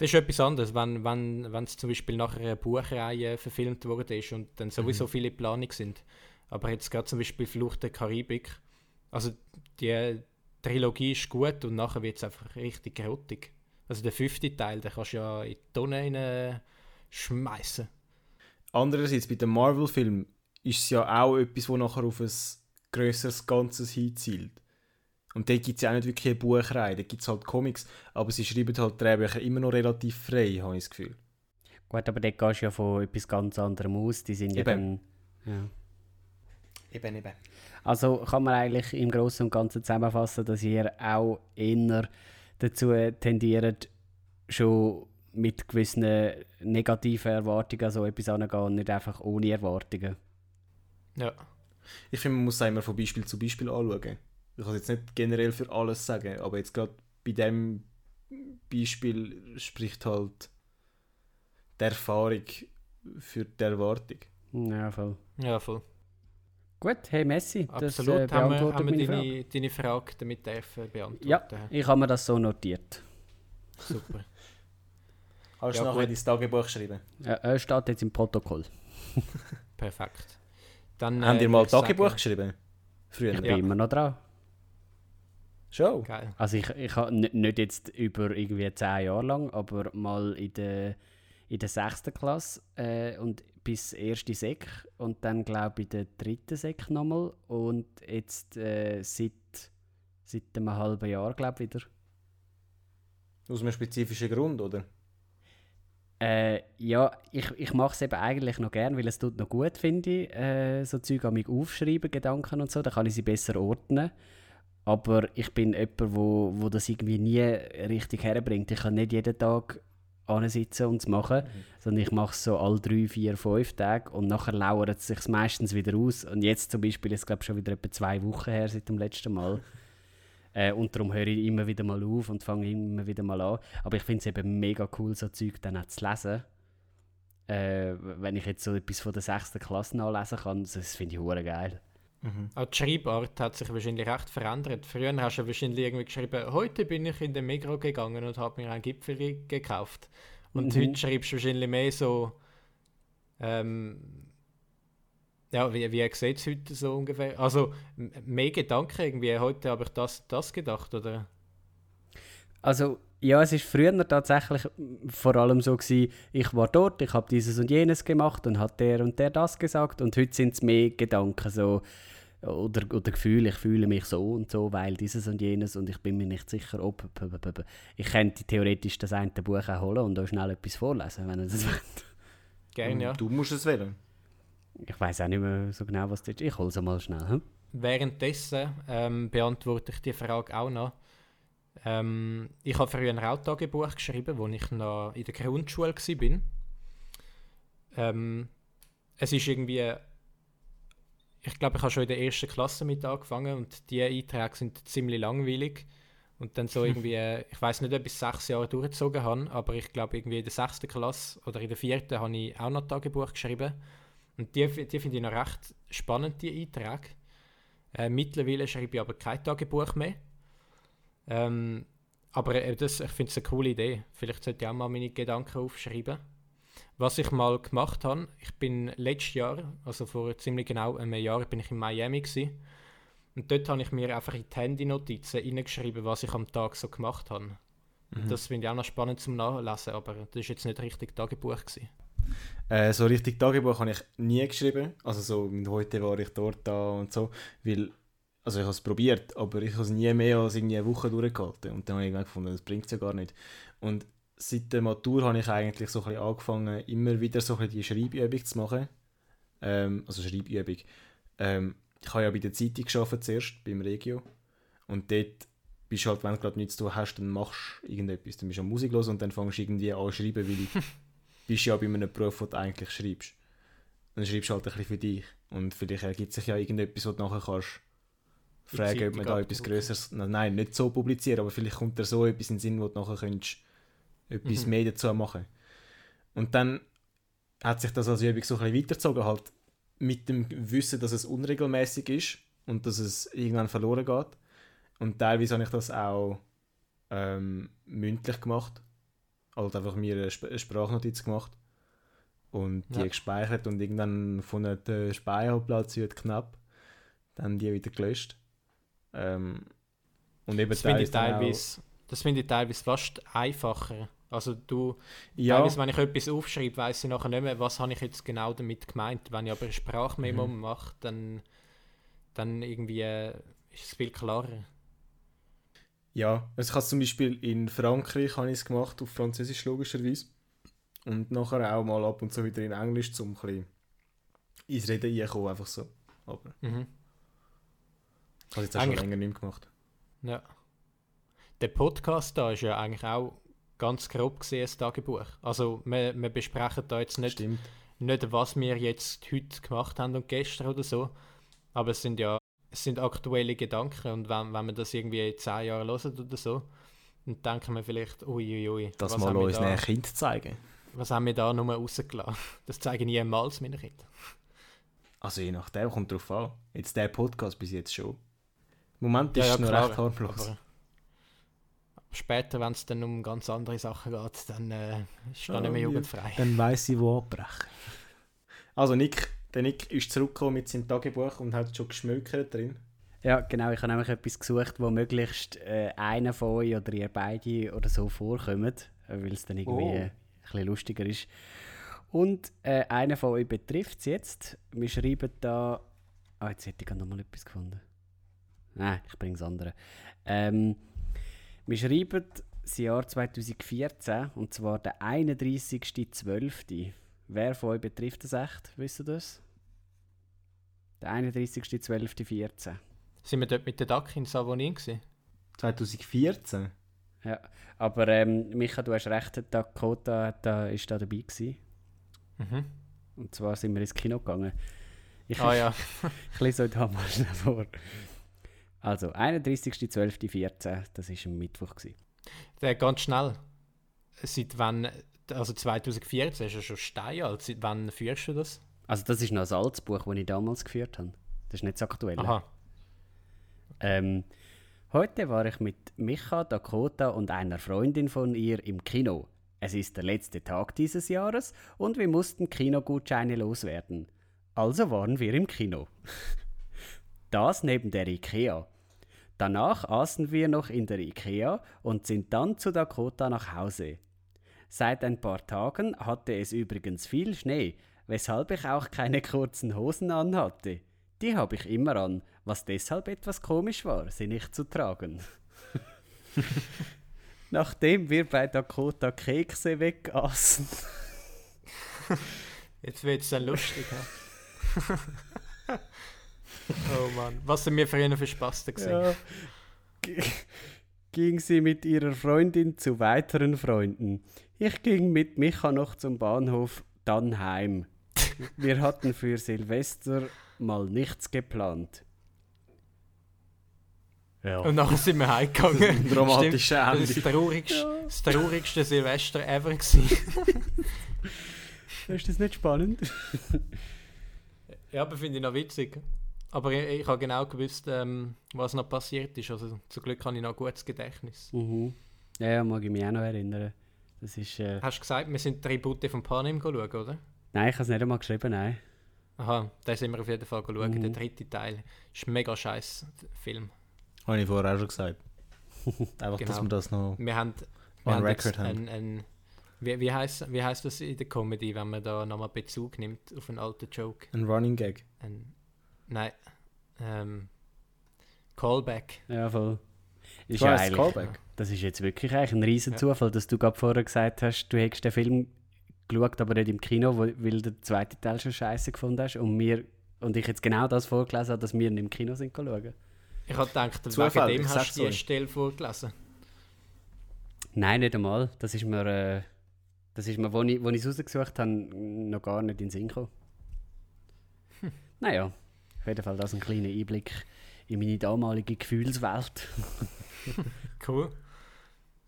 Das ist etwas anderes, wenn, wenn, wenn es zum Beispiel nach einer Buchreihe verfilmt wurde ist und dann sowieso mhm. viele Planungen sind. Aber jetzt gerade zum Beispiel Flucht der Karibik, also die Trilogie ist gut und nachher wird es einfach richtig grottig. Also der fünfte Teil, den kannst du ja in die Tonne schmeißen.
Andererseits bei dem Marvel-Film ist es ja auch etwas, das nachher auf ein grösseres Ganzes hinzielt. Und da gibt es ja auch nicht wirklich eine Buchreihe, da gibt es halt Comics, aber sie schreiben halt Drehbücher immer noch relativ frei, habe ich das Gefühl.
Gut, aber dort gehst du ja von etwas ganz anderem aus, die sind ja dann... Ja.
Eben, eben.
Also kann man eigentlich im Großen und Ganzen zusammenfassen, dass ihr auch eher dazu tendiert, schon mit gewissen negativen Erwartungen an so etwas anzugehen und nicht einfach ohne Erwartungen.
Ja.
Ich finde, man muss es immer von Beispiel zu Beispiel anschauen ich kann es jetzt nicht generell für alles sagen, aber jetzt gerade bei dem Beispiel spricht halt die Erfahrung für die Erwartung.
Ja, voll.
Ja, voll.
Gut, hey Messi,
das Absolut, äh, haben wir, haben wir deine, Frage. deine Frage damit dürfen beantworten.
Ja, ich habe mir das so notiert.
Super.
Kannst du ja, nachher ins Tagebuch schreiben?
Ja, er steht jetzt im Protokoll.
Perfekt. Dann,
Haben äh, ihr mal Tagebuch sagen, geschrieben?
Früher? Ich bin ja. immer noch dran.
Schon?
Geil.
Also ich, ich habe nicht jetzt über irgendwie zehn Jahre lang, aber mal in der, in der sechsten Klasse äh, und bis erste Sek und dann glaube ich in der dritten Sek nochmal und jetzt äh, seit, seit einem halben Jahr glaube ich wieder.
Aus einem spezifischen Grund, oder?
Äh, ja, ich, ich mache es eben eigentlich noch gern, weil es tut noch gut, finde ich, äh, so Zeug an mich aufschreiben, Gedanken und so, dann kann ich sie besser ordnen. Aber ich bin jemand, wo, wo das irgendwie nie richtig herbringt. Ich kann nicht jeden Tag sitzen und es machen, mhm. sondern ich mache es so alle drei, vier, fünf Tage und nachher lauert es sich meistens wieder aus. Und jetzt zum Beispiel ist es schon wieder etwa zwei Wochen her seit dem letzten Mal. Äh, und darum höre ich immer wieder mal auf und fange immer wieder mal an. Aber ich finde es eben mega cool, so Zeug dann auch zu lesen. äh, wenn ich jetzt so etwas von der 6. Klasse nachlesen kann, das, das finde ich hure geil.
Mhm. Auch die Schreibart hat sich wahrscheinlich recht verändert. Früher hast du wahrscheinlich irgendwie geschrieben, heute bin ich in den Migro gegangen und habe mir einen Gipfel gekauft. Und mhm. heute schreibst du wahrscheinlich mehr so, ähm, ja, wie, wie sieht es heute so ungefähr? Also mehr Gedanken irgendwie, heute habe ich das, das gedacht, oder?
Also ja, es ist früher tatsächlich vor allem so gewesen, ich war dort, ich habe dieses und jenes gemacht und hat der und der das gesagt und heute sind es mehr Gedanken so oder, oder Gefühle, ich fühle mich so und so, weil dieses und jenes und ich bin mir nicht sicher, ob... Ich könnte theoretisch das eine Buch auch holen und auch schnell etwas vorlesen, wenn ihr das wollt.
Gerne, ja.
Du musst es wählen.
Ich weiß auch nicht mehr so genau, was das ist. Ich hole es mal schnell. Hm?
Währenddessen ähm, beantworte ich die Frage auch noch. Ähm, ich habe früher ein Rautagebuch geschrieben, als ich noch in der Grundschule war. Ähm, es ist irgendwie ich glaube, ich habe schon in der ersten Klasse mit angefangen und die Einträge sind ziemlich langweilig. Und dann so irgendwie, ich weiß nicht, ob ich sechs Jahre durchgezogen habe, aber ich glaube, irgendwie in der sechsten Klasse oder in der vierten habe ich auch noch Tagebuch geschrieben. Und die, die finde ich noch recht spannend, die Einträge. Äh, mittlerweile schreibe ich aber kein Tagebuch mehr. Ähm, aber äh, das, ich finde es eine coole Idee. Vielleicht sollte ich auch mal meine Gedanken aufschreiben. Was ich mal gemacht habe, ich bin letztes Jahr, also vor ziemlich genau einem Jahr, bin ich in Miami gewesen. Und dort habe ich mir einfach in die Handy-Notizen reingeschrieben, was ich am Tag so gemacht habe. Mhm. Das finde ich auch noch spannend zum Nachlesen, aber das war jetzt nicht richtig Tagebuch. Gewesen.
Äh, so richtig Tagebuch habe ich nie geschrieben. Also so, heute war ich dort da und so. Weil, also ich habe es probiert, aber ich habe es nie mehr als irgendwie eine Woche durchgehalten. Und dann habe ich gefunden, das bringt es ja gar nicht. Und seit der Matur habe ich eigentlich so ein bisschen angefangen, immer wieder so ein bisschen die Schreibübung zu machen. Ähm, also Schreibübung. Ähm, ich habe ja bei der Zeitung gearbeitet zuerst, beim Regio. Und dort bist du halt, wenn du gerade nichts zu tun hast, dann machst du irgendetwas. Dann bist du Musik los und dann fängst du irgendwie an zu schreiben, weil du bist ja bei einem Beruf, wo du eigentlich schreibst. Dann schreibst du halt ein bisschen für dich. Und vielleicht ergibt sich ja irgendetwas, wo du nachher kannst fragen, ob man da etwas Größeres... Nein, nicht so publizieren, aber vielleicht kommt da so etwas in den Sinn, wo du nachher könntest etwas mhm. mehr dazu machen. Und dann hat sich das als Übung so ein bisschen weitergezogen, halt mit dem Wissen, dass es unregelmäßig ist und dass es irgendwann verloren geht. Und teilweise habe ich das auch ähm, mündlich gemacht. Halt einfach mir eine, Sp eine Sprachnotiz gemacht und die ja. gespeichert und irgendwann von der Speicherplatz wird knapp, dann die wieder gelöscht. Ähm,
und eben das finde ich, teilweise, find ich teilweise fast einfacher also du,
ja.
teilweise, wenn ich etwas aufschreibe, weiß ich nachher nicht mehr, was habe ich jetzt genau damit gemeint. Wenn ich aber ein Sprachmemo mhm. mache, dann, dann irgendwie äh, ist es viel klarer.
Ja, also ich habe zum Beispiel in Frankreich habe ich es gemacht, auf Französisch logischerweise. Und nachher auch mal ab und zu wieder in Englisch, um ein bisschen ins Reden reinkommen, einfach so. Aber mhm. ich habe jetzt auch eigentlich, schon länger nicht gemacht.
Ja. Der Podcast da ist ja eigentlich auch ganz grob gesehen ein Tagebuch. Also wir, wir besprechen da jetzt nicht, nicht, was wir jetzt heute gemacht haben und gestern oder so, aber es sind ja es sind aktuelle Gedanken und wenn, wenn man das irgendwie in zehn Jahren hört oder so, dann denken wir vielleicht, uiuiui. Ui, ui,
das mal unseren Kind zeigen.
Was haben wir da nur rausgelassen? Das zeigen niemals meine Kinder.
Also je nachdem, kommt drauf an. Jetzt der Podcast bis jetzt schon. Im Moment ist ja, ja, es noch recht harmlos
später, wenn es dann um ganz andere Sachen geht, dann äh, ist dann nicht mehr jugendfrei.
Dann weiß ich, wo abbrechen. Also Nick, der Nick ist zurückgekommen mit seinem Tagebuch und hat schon geschmökert drin.
Ja, genau. Ich habe nämlich etwas gesucht, wo möglichst äh, einer von euch oder ihr beide oder so vorkommt, äh, weil es dann irgendwie oh. ein bisschen lustiger ist. Und äh, einer von euch betrifft es jetzt. Wir schreiben da... Ah, jetzt hätte ich noch mal etwas gefunden. Nein, ich bringe es andere. Ähm, wir schreiben das Jahr 2014 und zwar der 31.12. Wer von euch betrifft das echt? Wisst ihr das? Der 31.12.14.
Sind wir dort mit der DAC in Savonin?
2014?
Ja, aber ähm, Micha, du hast recht, Dakota da, ist da dabei gewesen. Mhm. Und zwar sind wir ins Kino gegangen.
Ich, ah ja.
ich lese euch da mal schnell vor. Also, 31.12.14, das war ein Mittwoch. Gewesen.
Der ganz schnell. Seit wann also 2014 ist ja schon steinalt. Seit wann führst du das?
Also das ist noch ein altes Buch, das ich damals geführt habe. Das ist nicht das aktuelle.
Aha.
Ähm, heute war ich mit Micha, Dakota und einer Freundin von ihr im Kino. Es ist der letzte Tag dieses Jahres und wir mussten Kinogutscheine loswerden. Also waren wir im Kino. Das neben der Ikea. Danach aßen wir noch in der Ikea und sind dann zu Dakota nach Hause. Seit ein paar Tagen hatte es übrigens viel Schnee, weshalb ich auch keine kurzen Hosen anhatte. Die habe ich immer an, was deshalb etwas komisch war, sie nicht zu tragen. Nachdem wir bei Dakota Kekse wegaßen.
Jetzt wird es dann lustig. oh Mann, was sind wir für Spasten gesehen?
Ja, ging sie mit ihrer Freundin zu weiteren Freunden. Ich ging mit Micha noch zum Bahnhof, dann heim. Wir hatten für Silvester mal nichts geplant. Ja.
Und nachher sind wir heimgegangen.
ein dramatisches
Stimmt, Das ist das traurigste, das traurigste Silvester ever.
Ist das nicht spannend?
Ja, aber finde ich noch witzig. Aber ich, ich habe genau gewusst, ähm, was noch passiert ist. Also zum Glück habe ich noch ein gutes Gedächtnis.
Mhm. Ja, ja, mag ich mich auch noch erinnern. Das ist. Äh...
Hast du gesagt, wir sind Tribute von Panem schauen, oder?
Nein, ich habe es nicht einmal geschrieben, nein.
Aha, da sind wir auf jeden Fall schauen.
Mhm.
Der dritte Teil ist ein mega scheiß Film.
Habe ich vorher auch schon gesagt. Einfach, dass
Genau.
wir das noch...
Wir haben, wir
On
haben
record haben.
ein, ein, wie, wie, heißt, wie heißt das in der Comedy, wenn man da nochmal Bezug nimmt auf einen alten Joke?
Ein Running Gag.
Ein, nein, ähm, Callback.
Ja, voll. Ist
Du
ja eigentlich,
Callback.
Das ist jetzt wirklich eigentlich ein riesen
Ja.
Zufall, dass du gerade vorher gesagt hast, du hättest den Film geschaut, aber nicht im Kino, weil der zweite Teil schon scheiße gefunden hast und wir und ich jetzt genau das vorgelesen habe, dass wir ihn im Kino sind schauen.
Ich habe gedacht,
Zufall,
wegen dem
ich
hast du die
euch.
Stelle vorgelesen.
Nein, nicht einmal. Das ist mir, äh, das ist mir, wo ich es rausgesucht habe, noch gar nicht in den Sinn gekommen. Naja, auf jeden Fall das ein kleiner Einblick in meine damalige Gefühlswelt.
Cool.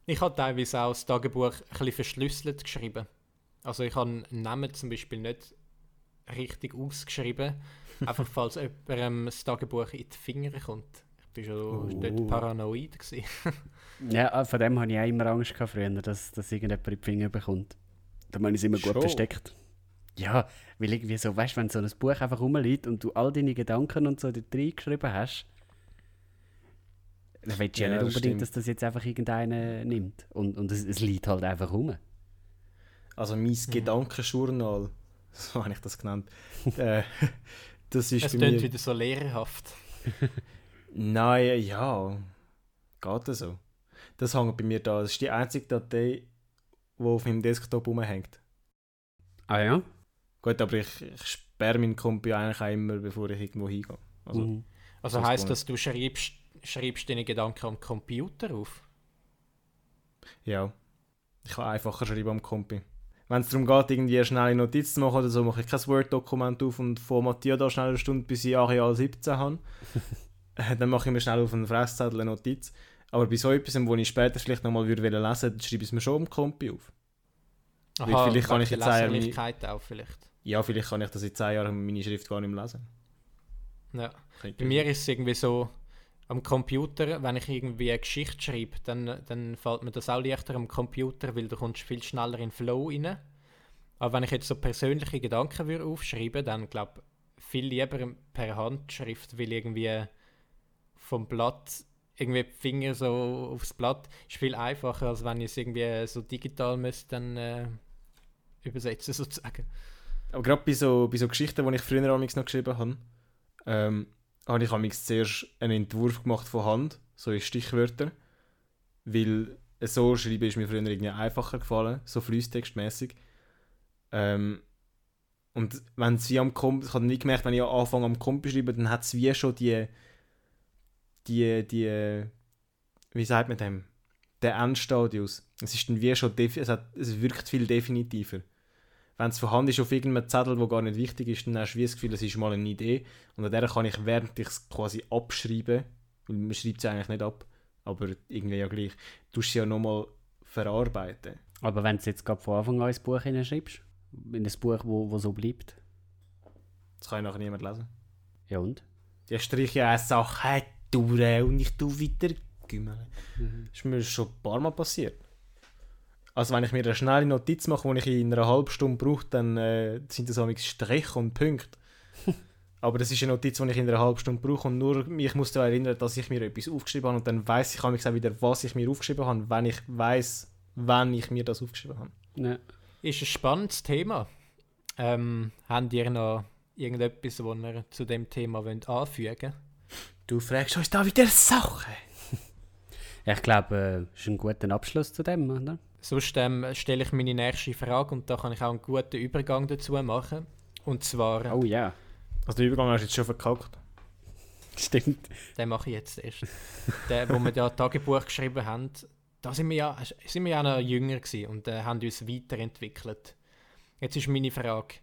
Ich habe teilweise auch das Tagebuch ein bisschen verschlüsselt geschrieben. Also ich habe einen Namen zum Beispiel nicht richtig ausgeschrieben, einfach falls jemandem das Tagebuch in die Finger kommt. Ich war schon
Oh.
dort paranoid.
Ja, äh, von dem hatte ich auch immer Angst früher, dass, dass irgendjemand in die Finger bekommt. Da habe ich es immer gut
Schon?
versteckt. Ja, weil irgendwie so, weißt du, wenn so ein Buch einfach rumliegt und du all deine Gedanken und so dort reingeschrieben hast, dann willst du ja,
Ja,
nicht
das
unbedingt,
stimmt.
dass das jetzt einfach irgendeiner nimmt. Und, und es, es liegt halt einfach rum.
Also mein Gedankenjournal, so habe ich das genannt. äh, das ist
Es
bei
klingt
mir...
wieder so lehrerhaft.
Nein, ja. Geht das so? Das hängt bei mir da. Das ist die einzige Datei, die auf meinem Desktop rumhängt.
Ah ja?
Gut, aber ich, ich sperre meinen Kompi eigentlich auch immer, bevor ich irgendwo hingehe. Also,
Mhm.
Also
Das
heisst das, du schreibst, schreibst deine Gedanken am Computer auf?
ja. Ich kann einfacher schreiben am Kompi. Wenn es darum geht, irgendwie eine schnelle Notiz zu machen oder so, mache ich kein Word-Dokument auf und formatiere da schnell eine Stunde, bis ich Areal 17 habe. Dann mache ich mir schnell auf einen Fresszettel eine Notiz. Aber bei so etwas, wo ich später vielleicht nochmal lesen würde, dann schreibe ich es mir schon am Kompi auf. Weil vielleicht kann ich jetzt auch meine-
auch vielleicht.
Ja, vielleicht kann ich das in 10 Jahren meine Schrift gar nicht mehr lesen.
Ja. Bei mir ist es irgendwie so, am Computer, wenn ich irgendwie eine Geschichte schreibe, dann, dann fällt mir das auch leichter am Computer, weil du kommst viel schneller in den Flow rein. Aber wenn ich jetzt so persönliche Gedanken würde aufschreiben, dann glaube ich viel lieber per Handschrift, weil irgendwie vom Blatt irgendwie die Finger so aufs Blatt ist viel einfacher, als wenn ich es irgendwie so digital müsste dann äh, übersetzen sozusagen.
Aber gerade bei so, bei so Geschichten, die ich früher noch geschrieben habe, ähm, habe ich amigs zuerst einen Entwurf gemacht von Hand, so in Stichwörter. Weil so schreiben ist mir früher irgendwie einfacher gefallen, so fließtextmäßig. Ähm, und wenn es wie am Komp, ich habe nie gemerkt, wenn ich anfange am Kompi schreiben, dann hat es wie schon die, die, die, wie sagt man dem, der Endstadius. Es ist dann wie schon, es, hat, es wirkt viel definitiver wenn es vorhanden ist auf irgendeinem Zettel, wo gar nicht wichtig ist, dann hast du wie das Gefühl, es ist mal eine Idee. Und an der kann ich, während ich es quasi abschreibe, weil man schreibt es eigentlich nicht ab, aber irgendwie ja gleich, du sie ja nochmal verarbeiten.
Aber wenn du jetzt gerade von Anfang an ins Buch hineinschreibst, in ein Buch, wo, wo so bleibt,
Das kann ja nachher niemand lesen.
ja und?
Die streiche eine Sache durch und ich tu gümmeln.
Mhm.
Das ist mir schon ein paar Mal passiert. Also wenn ich mir eine schnelle Notiz mache, die ich in einer halben Stunde brauche, dann äh, sind das amigs Striche und Punkte. Aber das ist eine Notiz, die ich in einer halben Stunde brauche und nur ich muss daran erinnern, dass ich mir etwas aufgeschrieben habe und dann weiß ich amigs auch wieder, was ich mir aufgeschrieben habe, wenn ich weiß, wann ich mir das aufgeschrieben habe.
Ja.
Ist ein spannendes Thema. Ähm, habt ihr noch irgendetwas, was ihr zu dem Thema wollt anfügen wollt?
Du fragst uns da wieder Sachen.
Ja, Ich glaube, äh, das ist ein guter Abschluss zu dem, oder?
Sonst ähm, stelle ich meine nächste Frage und da kann ich auch einen guten Übergang dazu machen. Und zwar,
Oh ja,
Also den Übergang hast du jetzt schon verkackt.
stimmt.
den mache ich jetzt erst. der, wo wir ja Tagebuch geschrieben haben, da sind wir ja, sind wir ja noch jünger gewesen und äh, haben uns weiterentwickelt. Jetzt ist meine Frage,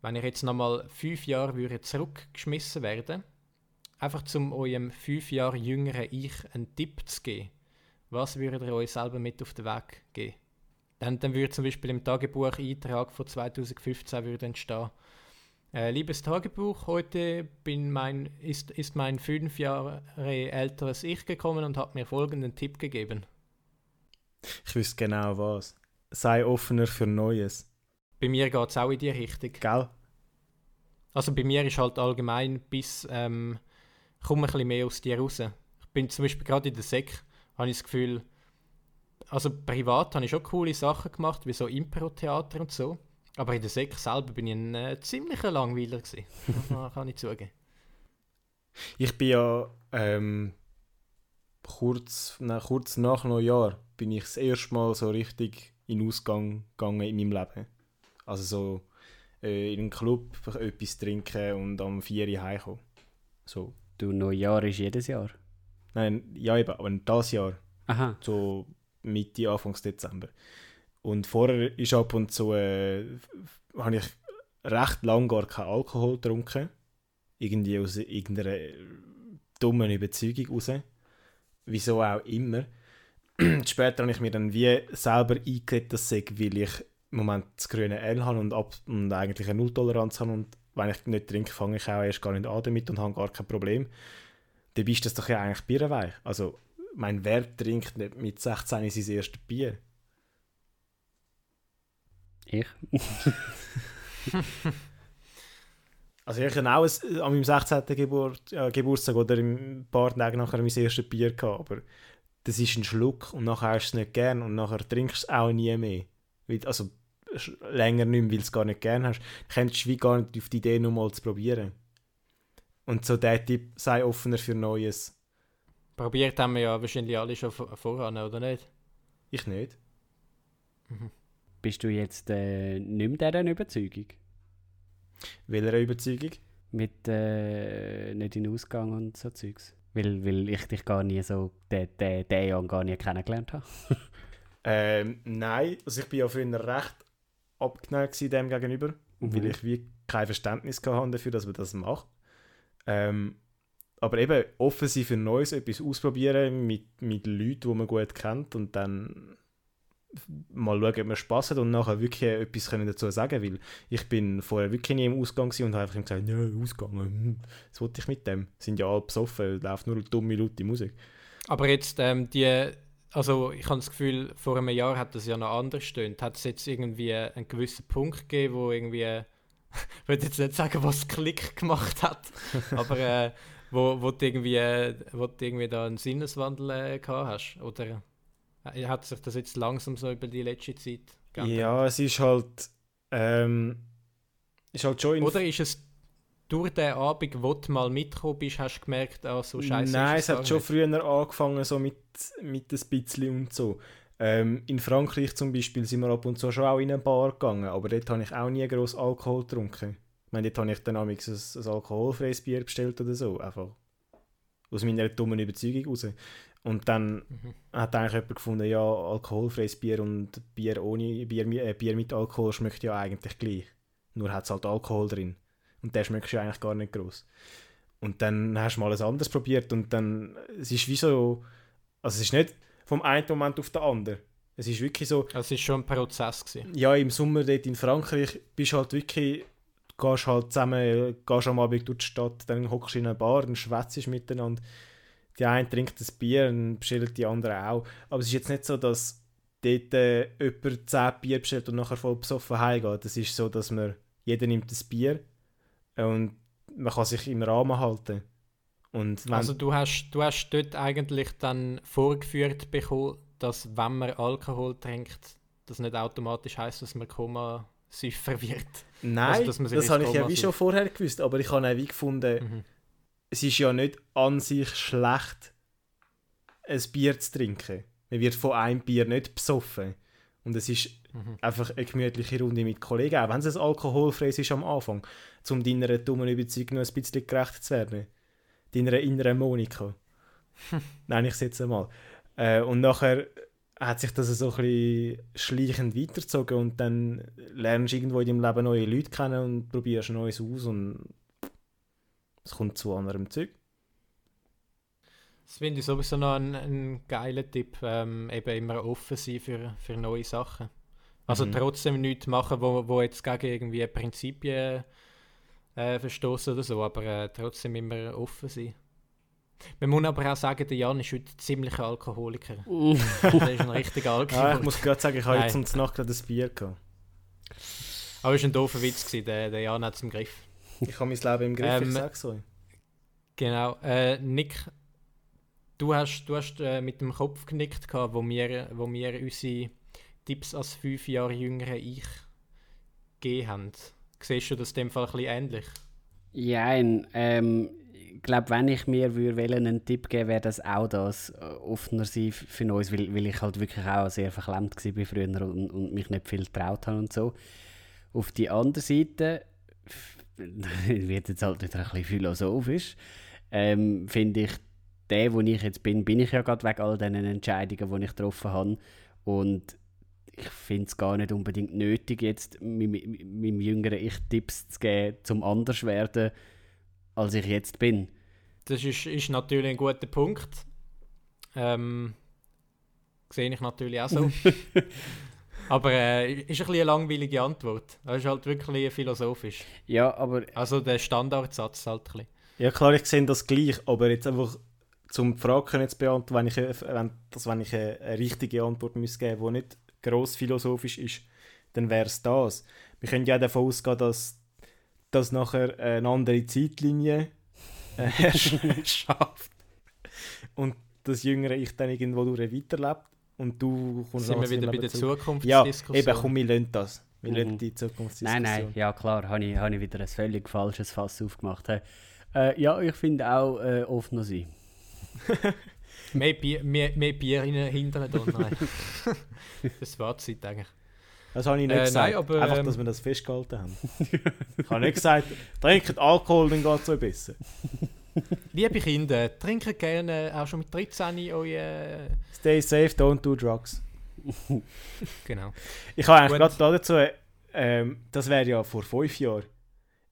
wenn ich jetzt nochmal fünf Jahre würde zurückgeschmissen werden, einfach zum eurem fünf Jahre jüngeren Ich einen Tipp zu geben, was würdet ihr euch selber mit auf den Weg geben? Dann, dann würde zum Beispiel im Tagebuch-Eintrag von 2015 würde entstehen, äh, liebes Tagebuch, heute bin mein, ist, ist mein fünf Jahre älteres Ich gekommen und hat mir folgenden Tipp gegeben.
Ich wüsste genau was. Sei offener für Neues.
Bei mir geht es auch in die Richtung.
Gell?
Also bei mir ist halt allgemein bis, ähm, komm ein bisschen mehr aus dir raus. Ich bin zum Beispiel gerade in der Sek, habe ich das Gefühl, also privat habe ich schon coole Sachen gemacht, wie so Impro-Theater und so. Aber in der Sek selber bin ich ein äh, ziemlicher Langweiler gewesen. Das kann ich zugeben.
Ich bin ja ähm, kurz, na, kurz nach Neujahr bin ich das erste Mal so richtig in den Ausgang gegangen in meinem Leben. Also so äh, in einen Club etwas trinken und am 4 Uhr heimkommen. So.
Du, Neujahr ist jedes Jahr.
Nein, ja eben, aber das Jahr,
Aha.
so Mitte, Anfangs Dezember. Und vorher ist ab und zu, äh, habe ich recht lang gar keinen Alkohol getrunken. Irgendwie aus irgendeiner dummen Überzeugung raus. Wieso auch immer. Später habe ich mir dann wie selber eingeredet, dass ich, weil ich im Moment das grüne L habe und, ab, und eigentlich eine Nulltoleranz habe und wenn ich nicht trinke, fange ich auch erst gar nicht an damit und habe gar kein Problem. Dann ist das doch ja eigentlich bierweich. Also, mein Wer trinkt nicht mit 16 sein erstes Bier.
Ich?
Also ich habe auch ein, an meinem 16. Geburt, äh, Geburtstag oder ein paar Tage nachher mein erstes Bier gehabt, aber das ist ein Schluck und nachher hast du es nicht gern und nachher trinkst du es auch nie mehr. Weil, also länger nicht mehr, weil du es gar nicht gern hast. Du kommst wie gar nicht auf die Idee, nochmal zu probieren. Und so der Tipp, sei offener für Neues.
Probiert haben wir ja wahrscheinlich alle schon vor- voran, oder nicht?
Ich nicht.
Bist du jetzt äh, nicht mehr dieser Überzeugung?
Welcher Überzeugung?
Mit äh, nicht in den Ausgang und so Zeugs? Weil, weil ich dich gar nie so, den, den, den Jahr gar nie kennengelernt habe.
Ähm, nein, also ich bin ja früher recht abgeneigt dem gegenüber,
Mhm.
weil ich wie kein Verständnis hatte dafür, dass man das macht. Ähm, aber eben offen sein für Neues, etwas ausprobieren mit, mit Leuten, die man gut kennt und dann mal schauen, ob man Spass hat und nachher wirklich etwas können dazu sagen weil ich bin vorher wirklich nie im Ausgang und habe einfach gesagt, ja, Ausgang, hm, was wollte ich mit dem? Sind ja alle besoffen, läuft nur dumme, laute Musik.
Aber jetzt, ähm, die, also ich habe das Gefühl, vor einem Jahr hat das ja noch anders stöhnt. Hat es jetzt irgendwie einen gewissen Punkt gegeben, wo irgendwie, ich will jetzt nicht sagen, was Klick gemacht hat, aber äh, wo, wo, du irgendwie, äh, wo du irgendwie da einen Sinneswandel äh, gehabt hast? Oder äh, hat sich das jetzt langsam so über die letzte Zeit geändert?
Ja, es ist halt, ähm, ist halt schon
Oder ist es durch den Abend, wo du mal mitgekommen bist, hast du gemerkt, ah, so scheiße
Nein, es hat schon
nicht?
früher angefangen, so mit, mit ein bisschen und so. Ähm, in Frankreich zum Beispiel sind wir ab und zu schon auch in eine Bar gegangen, aber dort habe ich auch nie gross Alkohol getrunken. Ich meine, dort habe ich dann ein, ein alkoholfreies Bier bestellt oder so, einfach aus meiner dummen Überzeugung raus. Und dann
Mhm.
hat eigentlich jemand gefunden, ja, alkoholfreies Bier und Bier ohne Bier, äh, Bier mit Alkohol schmeckt ja eigentlich gleich. Nur hat es halt Alkohol drin. Und der schmeckt ja eigentlich gar nicht groß. Und dann hast du mal etwas anderes probiert und dann, es ist wie so, also es ist nicht vom einen Moment auf den anderen. Es ist wirklich so,
es war schon ein Prozess. Gewesen.
ja, im Sommer dort in Frankreich bist du halt wirklich, du gehst halt zusammen, gehst am Abend durch die Stadt, dann hockst du in einer Bar, dann schwätzt miteinander. Die eine trinkt ein Bier, dann bestellen die anderen auch. Aber es ist jetzt nicht so, dass dort äh, jemand 10 Bier bestellt und nachher voll besoffen heimgeht. Es ist so, dass man, jeder nimmt ein Bier und man kann sich im Rahmen halten. Und
Also, du hast, du hast dort eigentlich dann vorgeführt bekommen, dass, wenn man Alkohol trinkt, das nicht automatisch heißt, dass man Koma süffer wird.
nein,
also,
das habe ich ja wie schon vorher gewusst, aber ich habe auch wie gefunden,
Mhm.
es ist ja nicht an sich schlecht, ein Bier zu trinken. Man wird von einem Bier nicht besoffen. Und es ist
Mhm.
einfach eine gemütliche Runde mit Kollegen, auch wenn es ein alkoholfreies ist am Anfang, um deiner dummen Überzeugung noch ein bisschen gerecht zu werden. Deiner inneren Monika. Nein, ich setze einmal. Äh, und nachher hat sich das so ein bisschen schleichend weitergezogen und dann lernst du irgendwo in deinem Leben neue Leute kennen und probierst Neues aus und es kommt zu anderem Zeug.
Das finde ich sowieso noch ein, ein geiler Tipp, ähm, eben immer offen sein für, für neue Sachen. Also
Mhm.
trotzdem nichts machen, wo, wo jetzt gegen irgendwie Prinzipien äh, verstoßen oder so, aber äh, trotzdem immer offen sein. Man muss aber auch sagen, der Jan ist heute ziemlich Alkoholiker. der ist ein richtiger
Ja,
Alkoholiker.
ich muss gerade sagen, ich habe
Nein.
jetzt um Nacht gerade ein Bier gehabt.
aber es war ein doofer Witz, gewesen, der, der Jan hat es im Griff.
Ich habe mein Leben im Griff,
Ähm,
ich sag's euch.
Genau. Äh, Nick, du hast, du hast äh, mit dem Kopf genickt, gehabt, wo wir, wo wir unsere Tipps als fünf Jahre jüngere Ich gegeben haben. Siehst du das in dem Fall ein bisschen ähnlich?
Ja, ähm, ich glaube, wenn ich mir würde einen Tipp geben wäre das auch das, äh, offener sein für uns, weil, weil ich halt wirklich auch sehr verklemmt war früher und, und mich nicht viel getraut habe und so. Auf die andere Seite wird jetzt halt wieder ein bisschen philosophisch, ähm, finde ich, der, wo ich jetzt bin, bin ich ja gerade wegen all diesen Entscheidungen, die ich getroffen habe und ich finde es gar nicht unbedingt nötig, jetzt meinem, meinem jüngeren Ich Tipps zu geben, zum anders werden, als ich jetzt bin.
Das ist, ist natürlich ein guter Punkt. Ähm, sehe ich natürlich auch so. Aber äh, ist ein bisschen eine langweilige Antwort. Das ist halt wirklich philosophisch.
Ja, aber
Also der Standardsatz halt ein bisschen.
Ja klar, ich sehe das gleich, aber jetzt einfach zum die Frage können zu beantworten, wenn ich, eine- wenn, dass wenn ich eine, eine richtige Antwort müsste geben die nicht gross philosophisch ist, dann wäre es das. Wir können ja davon ausgehen, dass, dass nachher eine andere Zeitlinie äh, schafft und das jüngere Ich dann irgendwo durch weiterlebt und du kommst
Sind wir
langsam
wieder bei der. Zukunftsdiskussion?
Ja, eben, komm, wir lernen das. Wir
Mhm.
lernen die Zukunftsdiskussion.
nein, nein, ja klar, habe ich, hab ich wieder ein völlig falsches Fass aufgemacht. He. Äh, ja, ich finde auch äh, offener sein.
Mehr Bier, mehr, mehr Bier Hintern da. Nein. das war die Zeit eigentlich.
Das habe ich nicht
Äh,
gesagt.
nein, aber,
Einfach,
ähm,
dass wir das festgehalten haben. ich habe nicht gesagt, trinkt Alkohol, dann geht es euch besser.
Liebe Kinder, trinkt gerne auch schon mit 13 euer...
Stay safe, don't do drugs.
Genau.
Ich habe eigentlich gerade dazu, ähm, das wäre ja vor fünf Jahren,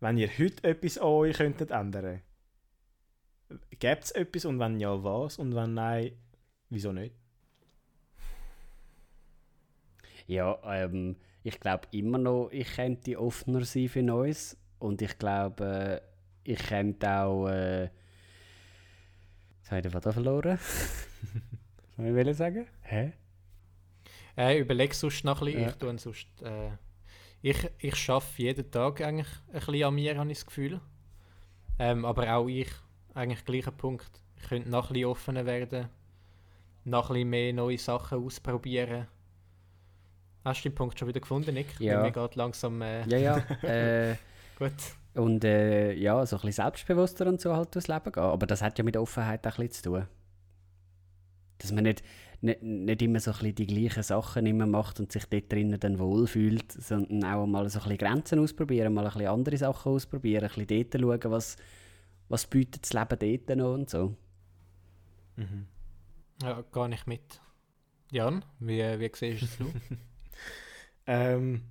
wenn ihr heute etwas an euch könntet ändern Gäbe es etwas und wenn ja, was? Und wenn nein, wieso nicht?
Ja, ähm, ich glaube immer noch, ich könnte offener sein für Neues. Und ich glaube, äh, ich könnte auch. Äh, jetzt habe ich den verloren. Was soll ich sagen? Hä?
Äh, überleg sonst noch ein bisschen.
Ja.
Ich, tue sonst, äh, ich, ich schaffe jeden Tag eigentlich ein bisschen an mir, habe ich das Gefühl. Ähm, aber auch ich, eigentlich gleicher Punkt. Ich könnte noch ein bisschen offener werden. Noch ein bisschen mehr neue Sachen ausprobieren. Hast du den Punkt schon wieder gefunden, Nick?
Ja.
Mir geht langsam... Äh,
Ja, ja. äh,
Gut.
und äh, ja, so ein bisschen selbstbewusster und so halt durchs Leben gehen. Aber das hat ja mit Offenheit auch ein bisschen zu tun. Dass man nicht, nicht, nicht immer so ein bisschen die gleichen Sachen immer macht und sich dort drinnen dann wohlfühlt, sondern auch mal so ein bisschen Grenzen ausprobieren, mal ein bisschen andere Sachen ausprobieren, ein bisschen dort schauen, was, was bietet das Leben dort noch und so.
Ja, gar nicht mit. Jan, wie, wie siehst du es?
Ähm,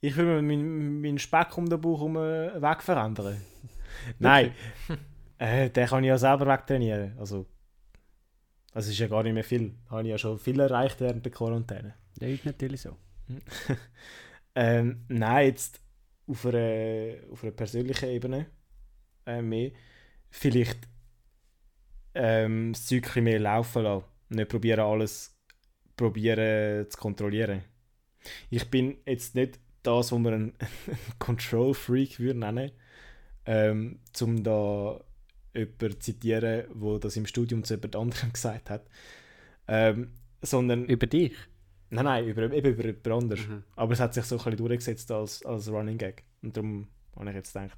ich will mir meinen mein Speck um den Bauch äh, weg verändern. Nein, äh, den kann ich ja selber wegtrainieren. Also, Also es ist ja gar nicht mehr viel. Da habe ich ja schon viel erreicht während der Quarantäne.
Das ist natürlich so.
ähm, nein, jetzt auf einer, auf einer persönlichen Ebene äh, mehr. Vielleicht ähm, das Zeug mehr laufen lassen. Nicht probieren, alles probieren zu kontrollieren. Ich bin jetzt nicht das, was man einen Control-Freak würde nennen ähm, um da jemanden zu zitieren, wo das im Studium zu jemand anderem gesagt hat. Ähm, sondern...
Über dich?
Nein, nein, über, eben über jemand anderes. Mhm. Aber es hat sich so ein bisschen durchgesetzt als, als Running Gag. Und darum habe ich jetzt gedacht,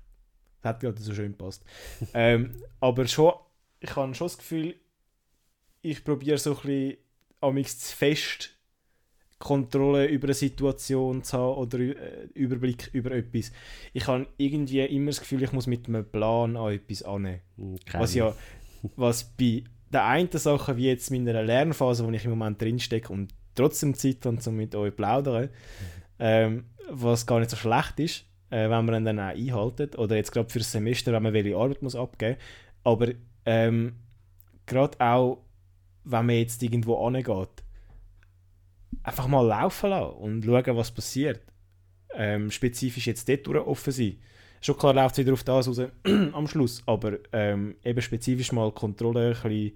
hat gerade so schön gepasst. ähm, aber schon, ich habe schon das Gefühl, ich probiere so ein bisschen amix zu fest Kontrolle über eine Situation zu haben oder äh, Überblick über etwas. Ich habe irgendwie immer das Gefühl, ich muss mit einem Plan an etwas annehmen. Okay. Hm, was ja, was bei der einen Sache, wie jetzt in meiner Lernphase, wo ich im Moment drinstecke und trotzdem Zeit habe, um mit euch zu plaudern, ähm, was gar nicht so schlecht ist, äh, wenn man ihn dann auch einhaltet. Oder jetzt gerade für das Semester, wenn man welche Arbeit muss abgeben muss. Aber ähm, gerade auch, wenn man jetzt irgendwo angeht, einfach mal laufen lassen und schauen, was passiert. Ähm, spezifisch jetzt dort offen sein. Schon klar läuft es wieder auf das raus am Schluss, aber ähm, eben spezifisch mal Kontrolle ein bisschen,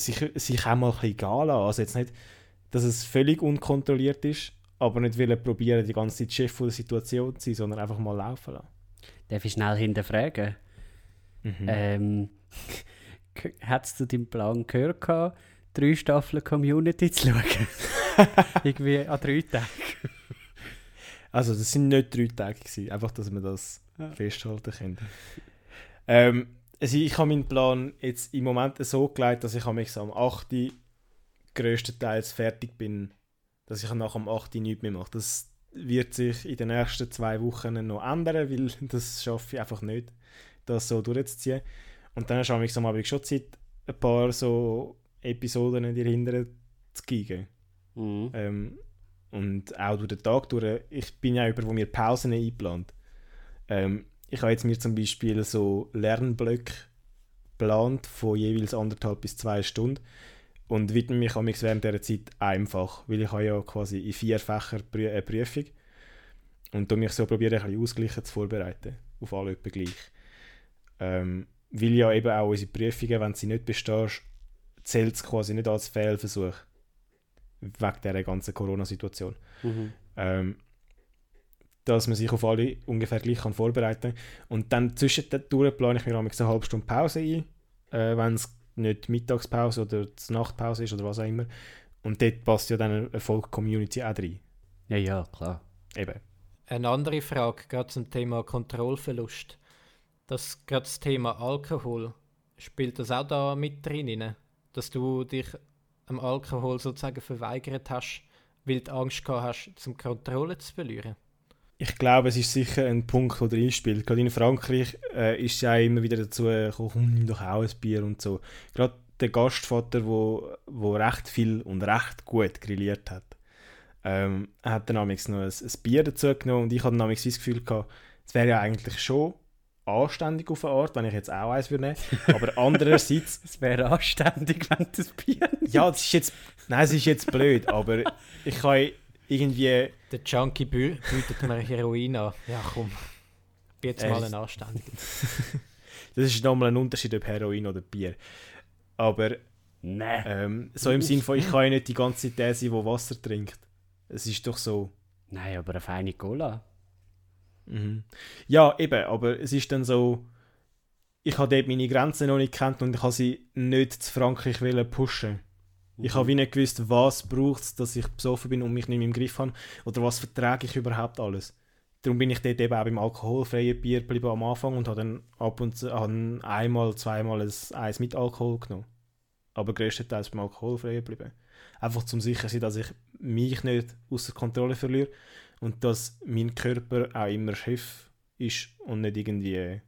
sich, sich auch mal ein bisschen gehen lassen. Also jetzt nicht, dass es völlig unkontrolliert ist, aber nicht wollen probieren, die ganze Zeit Chef der Situation zu sein, sondern einfach mal laufen lassen.
Darf ich schnell hinterfragen? Mhm. Ähm, Hättest du deinen Plan gehört, gehabt, drei Staffeln Community zu schauen? Irgendwie an drei Tagen.
also, das sind nicht drei Tage, gewesen, einfach, dass wir das ja. festhalten können. Ähm, also ich habe meinen Plan jetzt im Moment so gelegt, dass ich am 8. größtenteils fertig bin dass ich nach dem 8. nichts mehr mache. Das wird sich in den nächsten zwei Wochen noch ändern, weil das schaffe ich einfach nicht, das so durchzuziehen. Und dann habe ich am Abend schon Zeit, ein paar so Episoden in die Hinteren zu geben. Mhm. Ähm, und auch durch den Tag durch. Ich bin ja über, wo mir Pausen einplant. Ähm, ich habe jetzt mir zum Beispiel so Lernblöcke geplant von jeweils anderthalb bis zwei Stunden und widme mich während dieser Zeit einfach, weil ich habe ja quasi in vier Fächern eine Prüfung und mich so probiere, ein bisschen ausgleichen zu vorbereiten, auf alle etwa gleich. Ähm, weil ja eben auch unsere Prüfungen, wenn sie nicht bestehst, zählt es quasi nicht als Fehlversuch, wegen dieser ganzen Corona-Situation. Mhm. Ähm, dass man sich auf alle ungefähr gleich kann vorbereiten kann. Und dann zwischendurch plane ich mir eine halbe Stunde Pause ein, äh, wenn es nicht Mittagspause oder Nachtpause ist oder was auch immer. Und dort passt ja dann eine Folk-Community auch rein.
Ja, ja, klar.
Eben.
Eine andere Frage, gerade zum Thema Kontrollverlust. Das, gerade das Thema Alkohol, spielt das auch da mit drin? Dass du dich am Alkohol sozusagen verweigert hast, weil du Angst gehabt hast, zum Kontrolle zu verlieren?
Ich glaube, es ist sicher ein Punkt, der drin spielt. Gerade in Frankreich äh, ist es ja immer wieder dazu gekommen, nimm doch auch ein Bier und so. Gerade der Gastvater, wo, wo recht viel und recht gut grilliert hat, ähm, hat dann noch ein, ein Bier dazu genommen und ich hatte dann das Gefühl gehabt, es wäre ja eigentlich schon anständig auf eine Art, wenn ich jetzt auch eins würde nehmen. Aber andererseits...
es wäre anständig, wenn das Bier.
Ja, das ist jetzt... Nein, es ist jetzt blöd, aber ich kann irgendwie...
Der Junkie bü bietet mir Heroin an. Ja, komm. Jetzt äh, mal ein anständiger.
das ist nochmal ein Unterschied, ob Heroin oder Bier. Aber...
Nein.
Ähm, so im Sinne von, ich kann ja nicht die ganze Zeit der sein, der Wasser trinkt. Es ist doch so...
Nein, aber eine feine Cola.
Mhm. Ja, eben, aber es ist dann so, ich habe dort meine Grenzen noch nicht kennt und ich habe sie nicht zu Frankreich pushen. Ich habe wie nicht gewusst, was braucht es, dass ich besoffen bin und mich nicht mehr im Griff habe oder was vertrage ich überhaupt alles. Darum bin ich dort eben auch beim alkoholfreien Bier geblieben am Anfang und habe dann ab und zu einmal, zweimal ein Eis mit Alkohol genommen. Aber größtenteils beim alkoholfreien geblieben. Einfach zum sicher sein, dass ich mich nicht außer Kontrolle verliere und dass mein Körper auch immer Chef ist und nicht irgendwie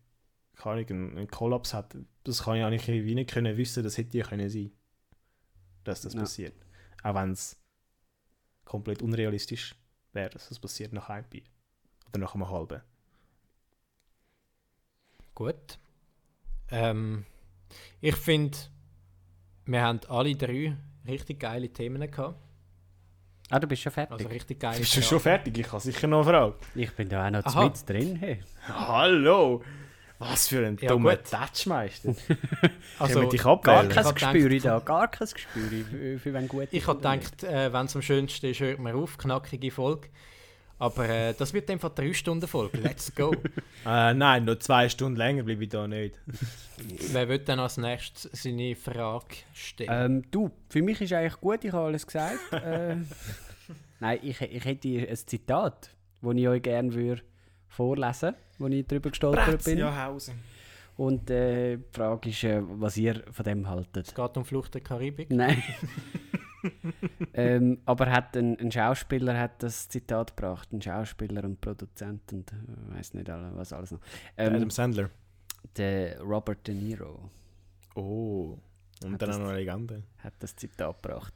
ich, einen, einen Kollaps hat. Das kann ich eigentlich wie nicht können wissen, das hätte ja können sein, dass das ja. passiert. Auch wenn es komplett unrealistisch wäre, dass das passiert nach einem Bier oder nach einem halben.
Gut. Ähm, ich finde, Wir haben alle drei richtig geile Themen gehabt.
Ah, du bist schon fertig.
Also richtig geile
Bist du schon fertig? Ich habe sicher noch eine Frage.
ich bin da auch noch
Aha.
zu drin. Hey.
Hallo! Was für ein
Ja,
dummer. Touchmeister.
Also,
Können wir dich
Gar?
Ich
kein Gespür da, gar kein Gespür für, für wenn gut
ich habe gedacht, äh, wenn es am schönsten ist, hört man auf. Knackige Folge. Aber äh, das wird einfach drei Stunden Folge. Let's go.
Äh, nein, noch zwei Stunden länger bleibe ich da nicht.
Wer wird dann als nächstes seine Frage stellen?
Ähm, du, für mich ist eigentlich gut, ich habe alles gesagt. äh, nein, ich, ich hätte ein Zitat, das ich euch gerne würde vorlesen wo ich drüber gestolpert bin. Und äh, die Frage ist, äh, was ihr von dem haltet.
es geht um Flucht der Karibik.
Nein. ähm, aber hat ein, ein Schauspieler hat das Zitat gebracht, ein Schauspieler und Produzent und äh, weiß nicht alle, was alles noch. Ähm,
Adam Sandler.
der Robert De Niro
Oh. Und
Hat
dann auch noch eine Legende.
hat das Zitat gebracht.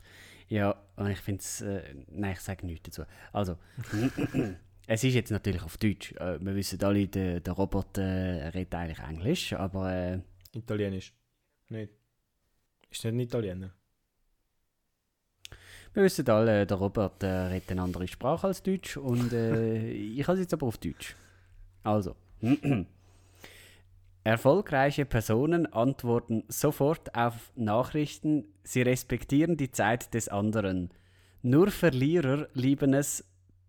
Ja, und ich finde es, äh, nein, ich sage nichts dazu. Also, es ist jetzt natürlich auf Deutsch. Äh, wir wissen alle, der, der Roboter äh, redet eigentlich Englisch, aber äh,
Italienisch. Nicht. Ist nicht ein Italiener.
wir wissen alle, der Robert äh, redet eine andere Sprache als Deutsch und äh, ich habe es jetzt aber auf Deutsch. Also, erfolgreiche Personen antworten sofort auf Nachrichten, sie respektieren die Zeit des anderen. Nur Verlierer lieben es,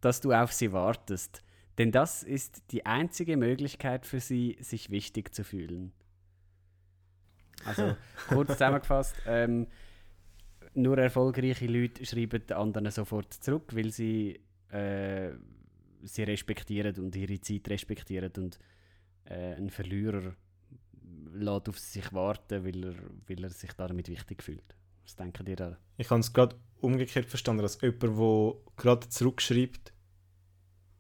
dass du auf sie wartest, denn das ist die einzige Möglichkeit für sie, sich wichtig zu fühlen. Also, kurz zusammengefasst, ähm, nur erfolgreiche Leute schreiben den anderen sofort zurück, weil sie äh, sie respektieren und ihre Zeit respektieren und äh, ein Verlierer lässt auf sich warten, weil er, weil er sich damit wichtig fühlt. Was denken ihr da?
Ich habe es gerade umgekehrt verstanden, dass jemand, der gerade zurückschreibt,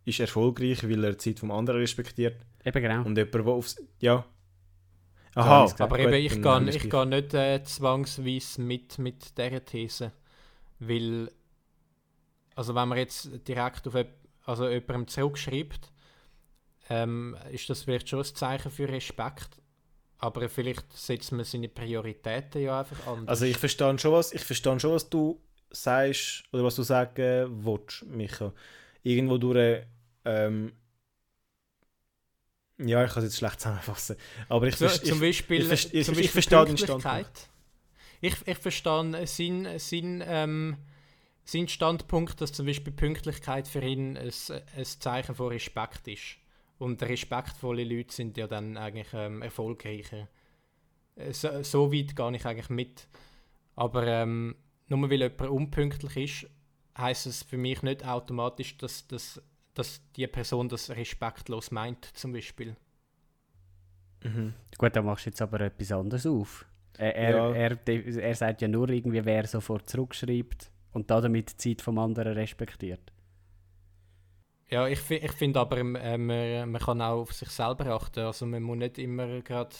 ist erfolgreich, weil er die Zeit vom anderen respektiert.
Eben genau.
Und jemand, der aufs... Ja. Aha.
Aber eben, ich gehe ich nicht äh, zwangsweise mit, mit dieser These. Weil, also wenn man jetzt direkt auf also jemandem zurückschreibt, ähm, ist das vielleicht schon ein Zeichen für Respekt. Aber vielleicht setzt man seine Prioritäten ja einfach anders.
Also ich verstehe schon was, ich verstehe schon, was du sagst oder was du sagen willst, Micha. Irgendwo durch, ähm, ja, ich kann es jetzt schlecht zusammenfassen. Aber ich,
So,
vers-
zum
ich,
Beispiel,
ich, vers- ich,
zum
ich
Beispiel
verstehe den. Standpunkt.
Ich, ich verstehe seinen sein, ähm, sein Standpunkt, dass zum Beispiel Pünktlichkeit für ihn ein, ein Zeichen von Respekt ist. Und respektvolle Leute sind ja dann eigentlich ähm, erfolgreicher. Äh, So, so weit gehe ich eigentlich mit. Aber ähm, nur weil jemand unpünktlich ist, heißt es für mich nicht automatisch, dass, dass, dass die Person das respektlos meint, zum Beispiel.
Mhm.
Gut, dann machst du jetzt aber etwas anderes auf. Er, er,
Ja.
er, de- er sagt ja nur irgendwie, wer sofort zurückschreibt und damit die Zeit vom anderen respektiert.
Ja, ich, ich finde aber, ähm, äh, man, man kann auch auf sich selber achten. Also man muss nicht immer gerade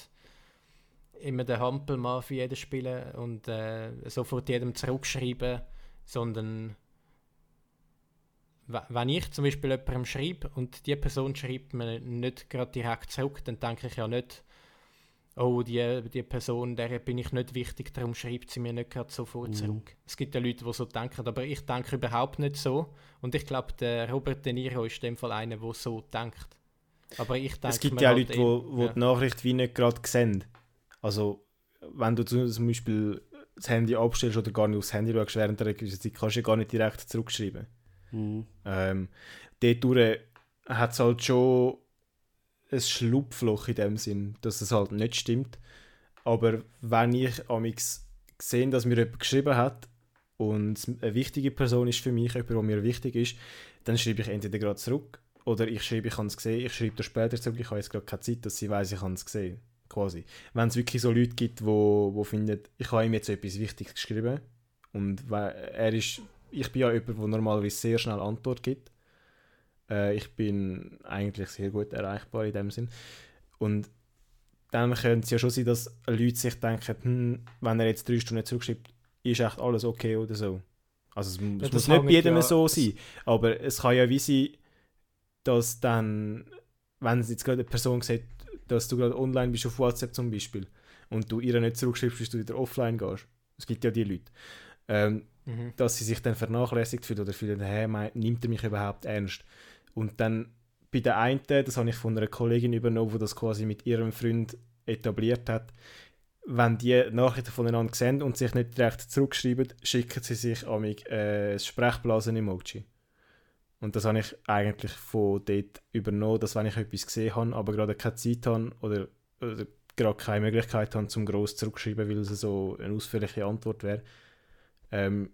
immer den Hampelmann für jeden spielen und äh, sofort jedem zurückschreiben, sondern wenn ich zum Beispiel jemandem schreibe und die Person schreibt mir nicht gerade direkt zurück, dann denke ich ja nicht, oh, die, die Person, der bin ich nicht wichtig, darum schreibt sie mir nicht gerade sofort
Mhm.
zurück. Es gibt ja Leute, die so denken, aber ich denke überhaupt nicht so. Und ich glaube, der Robert De Niro ist in dem Fall einer, der so denkt. Aber ich denke
Es gibt ja auch
halt
Leute, die wo
ja.
die Nachricht wie nicht gerade sehen. Also, wenn du zu- zum Beispiel das Handy abstellst oder gar nicht aufs Handy schaust während der Requisite, kannst du ja gar nicht direkt zurückschreiben.
Mhm.
Ähm, dort hat es halt schon ein Schlupfloch in dem Sinn, dass es halt nicht stimmt. Aber wenn ich amix sehe, dass mir jemand geschrieben hat und eine wichtige Person ist für mich, jemand, der mir wichtig ist, dann schreibe ich entweder gerade zurück oder ich schreibe, ich habe es gesehen, ich schreibe das später zurück, ich habe jetzt gerade keine Zeit, dass sie weiß, ich habe es gesehen. Quasi. Wenn es wirklich so Leute gibt, wo, wo finden, ich habe ihm jetzt etwas Wichtiges geschrieben und er ist, ich bin ja jemand, der normalerweise sehr schnell Antwort gibt. Äh, ich bin eigentlich sehr gut erreichbar in dem Sinn. Und dann könnte es ja schon sein, dass Leute sich denken, hm, wenn er jetzt drei Stunden zurückschreibt, ist echt alles okay oder so. Also es, es
das
muss nicht bei jedem
ja-
so
es-
sein, aber es kann ja wie sein, dass dann, wenn jetzt gerade eine Person sieht, dass du gerade online bist auf WhatsApp zum Beispiel und du ihr nicht zurückschreibst, bis du wieder offline gehst, Es gibt ja die Leute. Ähm, mhm. Dass sie sich dann vernachlässigt fühlen oder fühlen, hey, nimmt er mich überhaupt ernst? Und dann bei der einen, das habe ich von einer Kollegin übernommen, die das quasi mit ihrem Freund etabliert hat, wenn die Nachrichten voneinander sehen und sich nicht direkt zurückschreiben, schicken sie sich an mich äh, Sprechblasen-Emoji. Und das habe ich eigentlich von dort übernommen, dass wenn ich etwas gesehen habe, aber gerade keine Zeit habe oder, oder gerade keine Möglichkeit habe, zum gross zurückschreiben, weil es so eine ausführliche Antwort wäre, ähm,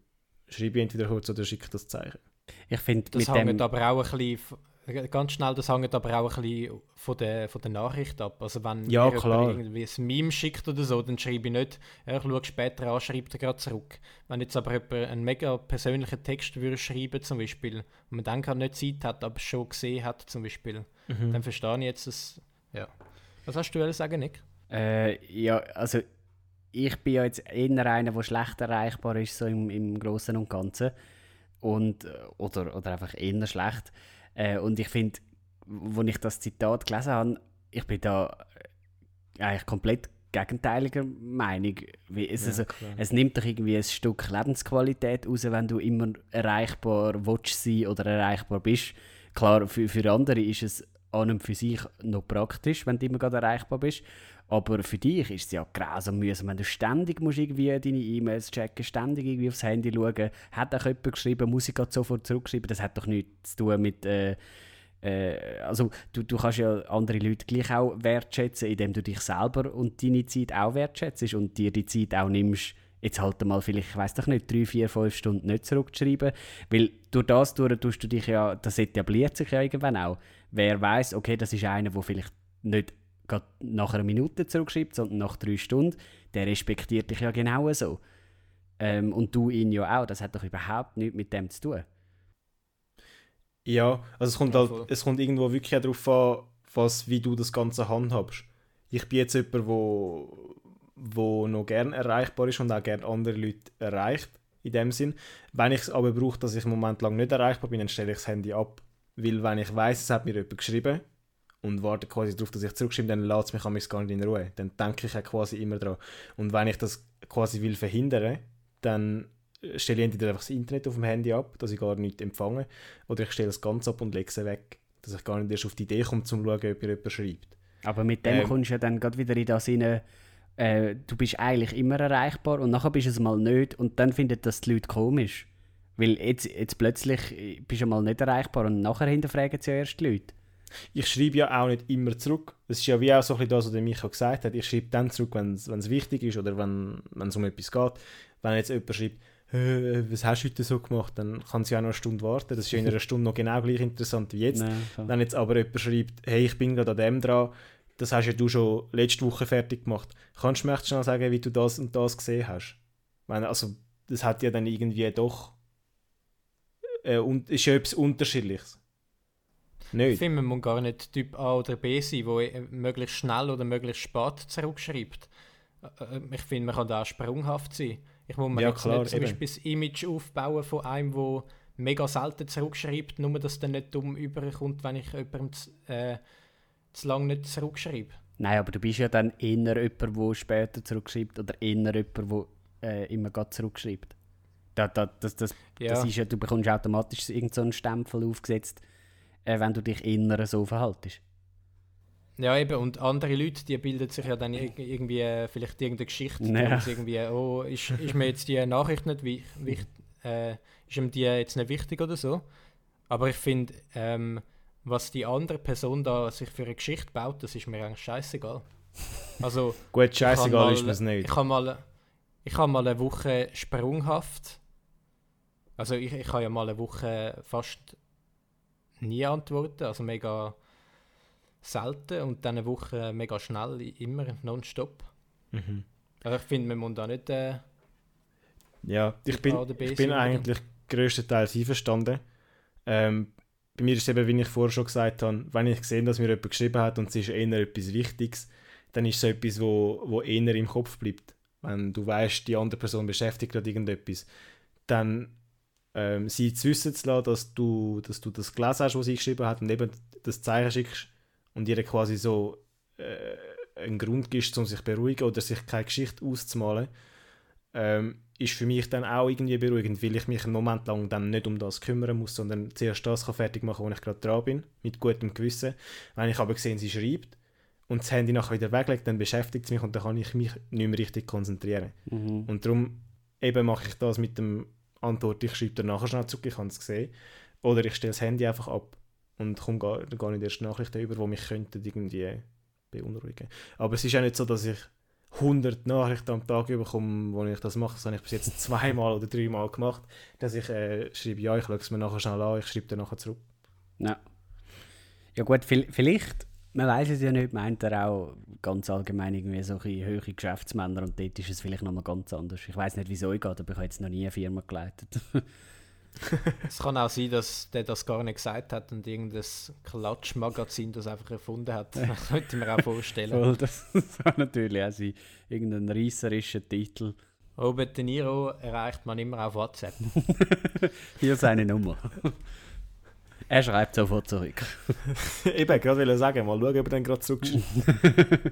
schreibe ich entweder kurz oder schicke das Zeichen.
Ich finde,
das hängt aber auch ein bisschen ganz schnell, das hängt aber auch ein bisschen von der, von der Nachricht ab. Also wenn
ja, mir klar.
irgendwie ein Meme schickt oder so, dann schreibe ich nicht, ja, ich schaue später an, schreibt er gerade zurück. Wenn jetzt aber jemand einen mega persönlichen Text würde schreiben zum Beispiel, und man dann gerade nicht Zeit hat, aber schon gesehen hat zum Beispiel, mhm. dann verstehe ich jetzt das, ja. Was hast du sagen, Nick?
Äh, ja, also ich bin ja jetzt eher einer, der schlecht erreichbar ist, so im, im Großen und Ganzen. Und, äh, oder, oder einfach eher schlecht. Äh, und ich finde, als ich das Zitat gelesen habe, ich bin da äh, eigentlich komplett gegenteiliger Meinung. Es, ja, also, es nimmt doch irgendwie ein Stück Lebensqualität raus, wenn du immer erreichbar willst sein oder erreichbar bist. Klar, für, für andere ist es an und für sich noch praktisch, wenn du immer gerade erreichbar bist. Aber für dich ist es ja grausam mühsam, wenn du ständig musst irgendwie deine E-Mails checken, ständig irgendwie aufs Handy schauen. Hat auch jemand geschrieben, muss ich gerade sofort zurückschreiben? Das hat doch nichts zu tun mit... Äh, äh, also du, du kannst ja andere Leute gleich auch wertschätzen, indem du dich selber und deine Zeit auch wertschätzt und dir die Zeit auch nimmst, jetzt halt mal vielleicht, ich weiß doch nicht, drei, vier, fünf Stunden nicht zurückzuschreiben, weil durch das durch tust du dich ja, das etabliert sich ja irgendwann auch. Wer weiß, okay, das ist einer, der vielleicht nicht gerade nach einer Minute zurückschreibt, sondern nach drei Stunden, der respektiert dich ja genau so. Ähm, und du ihn ja auch. Das hat doch überhaupt nichts mit dem zu tun.
Ja, also es kommt, halt, es kommt irgendwo wirklich darauf an, was, wie du das Ganze handhabst. Ich bin jetzt jemand, wo, wo noch gern erreichbar ist und auch gerne andere Leute erreicht, in dem Sinn. Wenn ich es aber brauche, dass ich einen Moment lang nicht erreichbar bin, dann stelle ich das Handy ab. Weil wenn ich weiß, es hat mir jemand geschrieben und warte quasi darauf, dass ich zurückschreibe, dann lässt es mich an mich gar nicht in Ruhe. Dann denke ich ja quasi immer dran. Und wenn ich das quasi will verhindern, dann stelle ich entweder einfach das Internet auf dem Handy ab, dass ich gar nichts empfange, oder ich stelle das ganz ab und lege es weg, dass ich gar nicht erst auf die Idee komme, zum zu schauen, ob jemand schreibt.
Aber mit dem ähm, kommst du ja dann gerade wieder in das Sinne, äh, du bist eigentlich immer erreichbar und nachher bist du es mal nicht und dann findet das die Leute komisch. Weil jetzt, jetzt plötzlich bist du mal nicht erreichbar und nachher hinterfragen sie ja erst die Leute.
Ich schreibe ja auch nicht immer zurück. Das ist ja wie auch so ein bisschen das, was der Micha gesagt hat. Ich schreibe dann zurück, wenn es wichtig ist oder wenn es um etwas geht. Wenn jetzt jemand schreibt, was hast du heute so gemacht, dann kann sie auch noch eine Stunde warten. Das ist ja in einer Stunde noch genau gleich interessant wie jetzt. Nee, wenn jetzt aber jemand schreibt, hey, ich bin gerade an dem dran, das hast ja du schon letzte Woche fertig gemacht. Kannst du mir schnell sagen, wie du das und das gesehen hast? Meine, also, das hat ja dann irgendwie doch äh, und ist ja etwas Unterschiedliches.
Nicht. Ich finde, man muss gar nicht Typ A oder B sein, der möglichst schnell oder möglichst spät zurückschreibt. Äh, äh, ich finde, man kann da auch sprunghaft sein. Ich muss mir ja, klar, nicht zum Beispiel das Image aufbauen von einem, der mega selten zurückschreibt, nur dass der nicht dumm überkommt, wenn ich jemandem zu, äh, zu lange nicht zurückschreibe.
Nein, aber du bist ja dann eher jemand, der später zurückschreibt oder eher jemand, der äh, immer zurückschreibt. Da, da, das, das, ja. das ist ja, du bekommst automatisch irgendeinen so Stempel aufgesetzt, äh, wenn du dich inner so verhaltest.
Ja, eben, und andere Leute, die bilden sich ja dann irgendwie äh, vielleicht irgendeine Geschichte, ja. irgendwie, oh, ist, ist mir jetzt die Nachricht nicht wichtig, äh, ist ihm die jetzt nicht wichtig oder so. Aber ich finde, ähm, was die andere Person da sich für eine Geschichte baut, das ist mir eigentlich scheißegal. Also,
Gut, scheißegal ist mir nicht.
Ich habe mal, ich hab mal eine Woche sprunghaft, also ich, ich habe ja mal eine Woche fast nie antworten, also mega selten und dann eine Woche mega schnell, immer nonstop. Mhm. Also ich finde, man muss da nicht. Äh,
ja, ich bin, ich bin eigentlich größtenteils einverstanden. Ähm, bei mir ist es eben, wie ich vorher schon gesagt habe, wenn ich sehe, dass mir jemand geschrieben hat und es ist eher etwas Wichtiges, dann ist es so etwas, wo, wo eher im Kopf bleibt. Wenn du weißt, die andere Person beschäftigt gerade irgendetwas, dann ähm, sie zu wissen zu lassen, dass du, dass du das gelesen hast, was sie geschrieben hat und eben das Zeichen schickst und ihr quasi so äh, einen Grund gibst, um sich zu beruhigen oder sich keine Geschichte auszumalen, ähm, ist für mich dann auch irgendwie beruhigend, weil ich mich einen Moment lang dann nicht um das kümmern muss, sondern zuerst das kann fertig machen, wo ich gerade dran bin, mit gutem Gewissen. Wenn ich aber sehe, sie schreibt und das Handy nachher wieder weglegt, dann beschäftigt es mich und dann kann ich mich nicht mehr richtig konzentrieren.
Mhm.
Und darum eben mache ich das mit dem Antwort, ich schreibe dir nachher schnell zurück, ich habe es gesehen. Oder ich stelle das Handy einfach ab und komme gar, gar nicht erst Nachrichten über, die mich könnten irgendwie beunruhigen. Aber es ist auch nicht so, dass ich 100 Nachrichten am Tag bekomme, wo ich das mache. Das habe ich bis jetzt zweimal oder dreimal gemacht, dass ich äh, schreibe, ja, ich schaue es mir nachher schnell an, ich schreibe dann nachher zurück.
Ja. Ja gut, vi- vielleicht, man weiß es ja nicht, meint er auch ganz allgemein irgendwie so höhere Geschäftsmänner und dort ist es vielleicht nochmal ganz anders. Ich weiß nicht, wieso ich geht, aber ich habe jetzt noch nie eine Firma geleitet.
Es kann auch sein, dass der das gar nicht gesagt hat und irgendein Klatschmagazin das einfach erfunden hat. Das könnte mir auch vorstellen.
Voll, das kann natürlich auch sein. Irgendein reisserischer Titel.
Robert De Niro erreicht man immer auf WhatsApp.
Hier ist seine Nummer. Er schreibt sofort zurück.
Eben, gerade wollte sagen, mal schauen, ob er dann gerade zurückschreibt.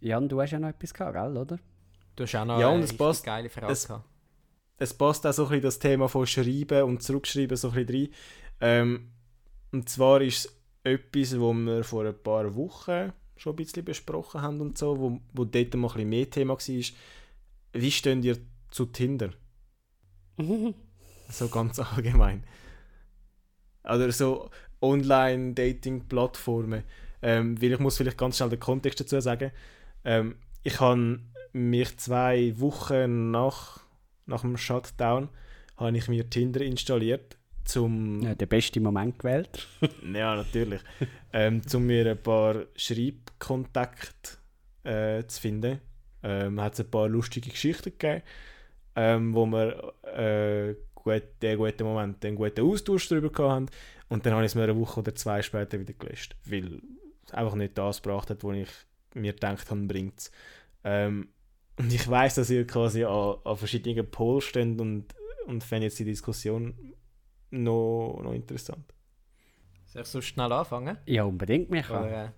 Jan, du hast ja noch etwas gehabt, gell, oder?
Du hast auch noch
Ja, und
eine
es passt-
geile Frage
es-
gehabt.
es passt auch so ein bisschen das Thema von Schreiben und Zurückschreiben so ein bisschen rein. Ähm, und zwar ist es etwas, wo wir vor ein paar Wochen schon ein bisschen besprochen haben und so, wo, wo dort mal ein bisschen mehr Thema war. Wie steht ihr zu Tinder? So ganz allgemein. Oder so Online-Dating-Plattformen. Ähm, weil ich muss vielleicht ganz schnell den Kontext dazu sagen. Ähm, ich habe mich zwei Wochen nach, nach dem Shutdown habe ich mir Tinder installiert, zum
Ja, der beste Moment gewählt.
ja, natürlich. ähm, um mir ein paar Schreibkontakte äh, zu finden. Ähm, hat es ein paar lustige Geschichten gegeben, ähm, wo wir äh, gut, den guten Moment, einen guten Austausch darüber hatten. Und dann habe ich es mir eine Woche oder zwei später wieder gelöscht, weil es einfach nicht das gebracht hat, was ich mir gedacht habe, bringt es. Ähm, und ich weiß, dass ihr quasi an, an verschiedenen Polen steht und, und fände jetzt die Diskussion noch, noch interessant.
Soll ich so schnell anfangen?
Ja, unbedingt, Micha.
Oder, äh,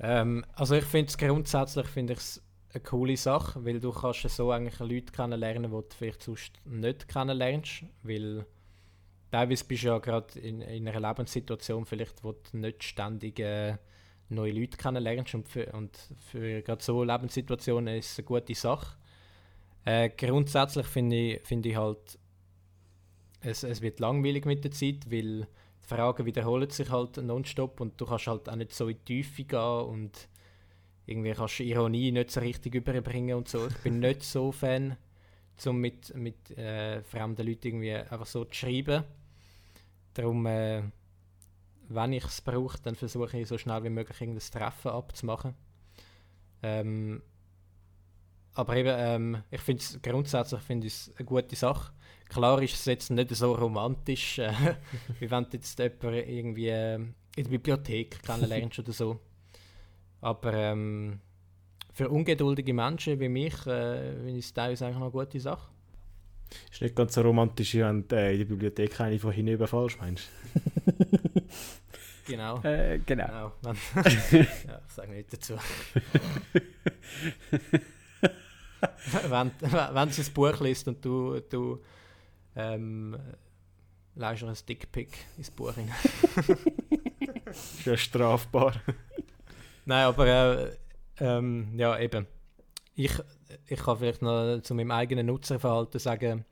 ähm, also ich finde es grundsätzlich finde ich es eine coole Sache, weil du kannst so eigentlich Leute kennenlernen, die du vielleicht sonst nicht kennenlernst, weil teilweise bist du ja gerade in, in einer Lebenssituation vielleicht, wo du nicht ständig äh, neue Leute kennenlernst und für, und für gerade so Lebenssituationen ist es eine gute Sache. Äh, grundsätzlich finde ich, finde ich halt, es, es wird langweilig mit der Zeit, weil die Fragen wiederholen sich halt nonstop und du kannst halt auch nicht so in die Tiefe gehen und irgendwie kannst du Ironie nicht so richtig überbringen und so. Ich bin nicht so Fan, um mit, mit äh, fremden Leuten irgendwie einfach so zu schreiben. Darum, äh, wenn ich es brauche, dann versuche ich so schnell wie möglich irgendein Treffen abzumachen. Ähm, aber eben, ähm, ich finde es grundsätzlich find ich's eine gute Sache. Klar ist es jetzt nicht so romantisch, äh, wie wenn du jetzt jemanden irgendwie äh, in der Bibliothek kennenlernst oder so. Aber ähm, für ungeduldige Menschen wie mich äh, finde ich es teilweise eigentlich noch eine gute Sache.
Ist nicht ganz so romantisch, wenn du äh, in der Bibliothek eine von hinten überfallst, meinst
Genau.
Äh, genau.
genau. Wenn, ja, ich sage nicht dazu. wenn, wenn sie ein Buch liest und du, du ähm, leist ein Dickpick ins Buch rein.
Ist ja strafbar.
Nein, aber äh, ähm, ja, eben. Ich, ich kann vielleicht noch zu meinem eigenen Nutzerverhalten sagen,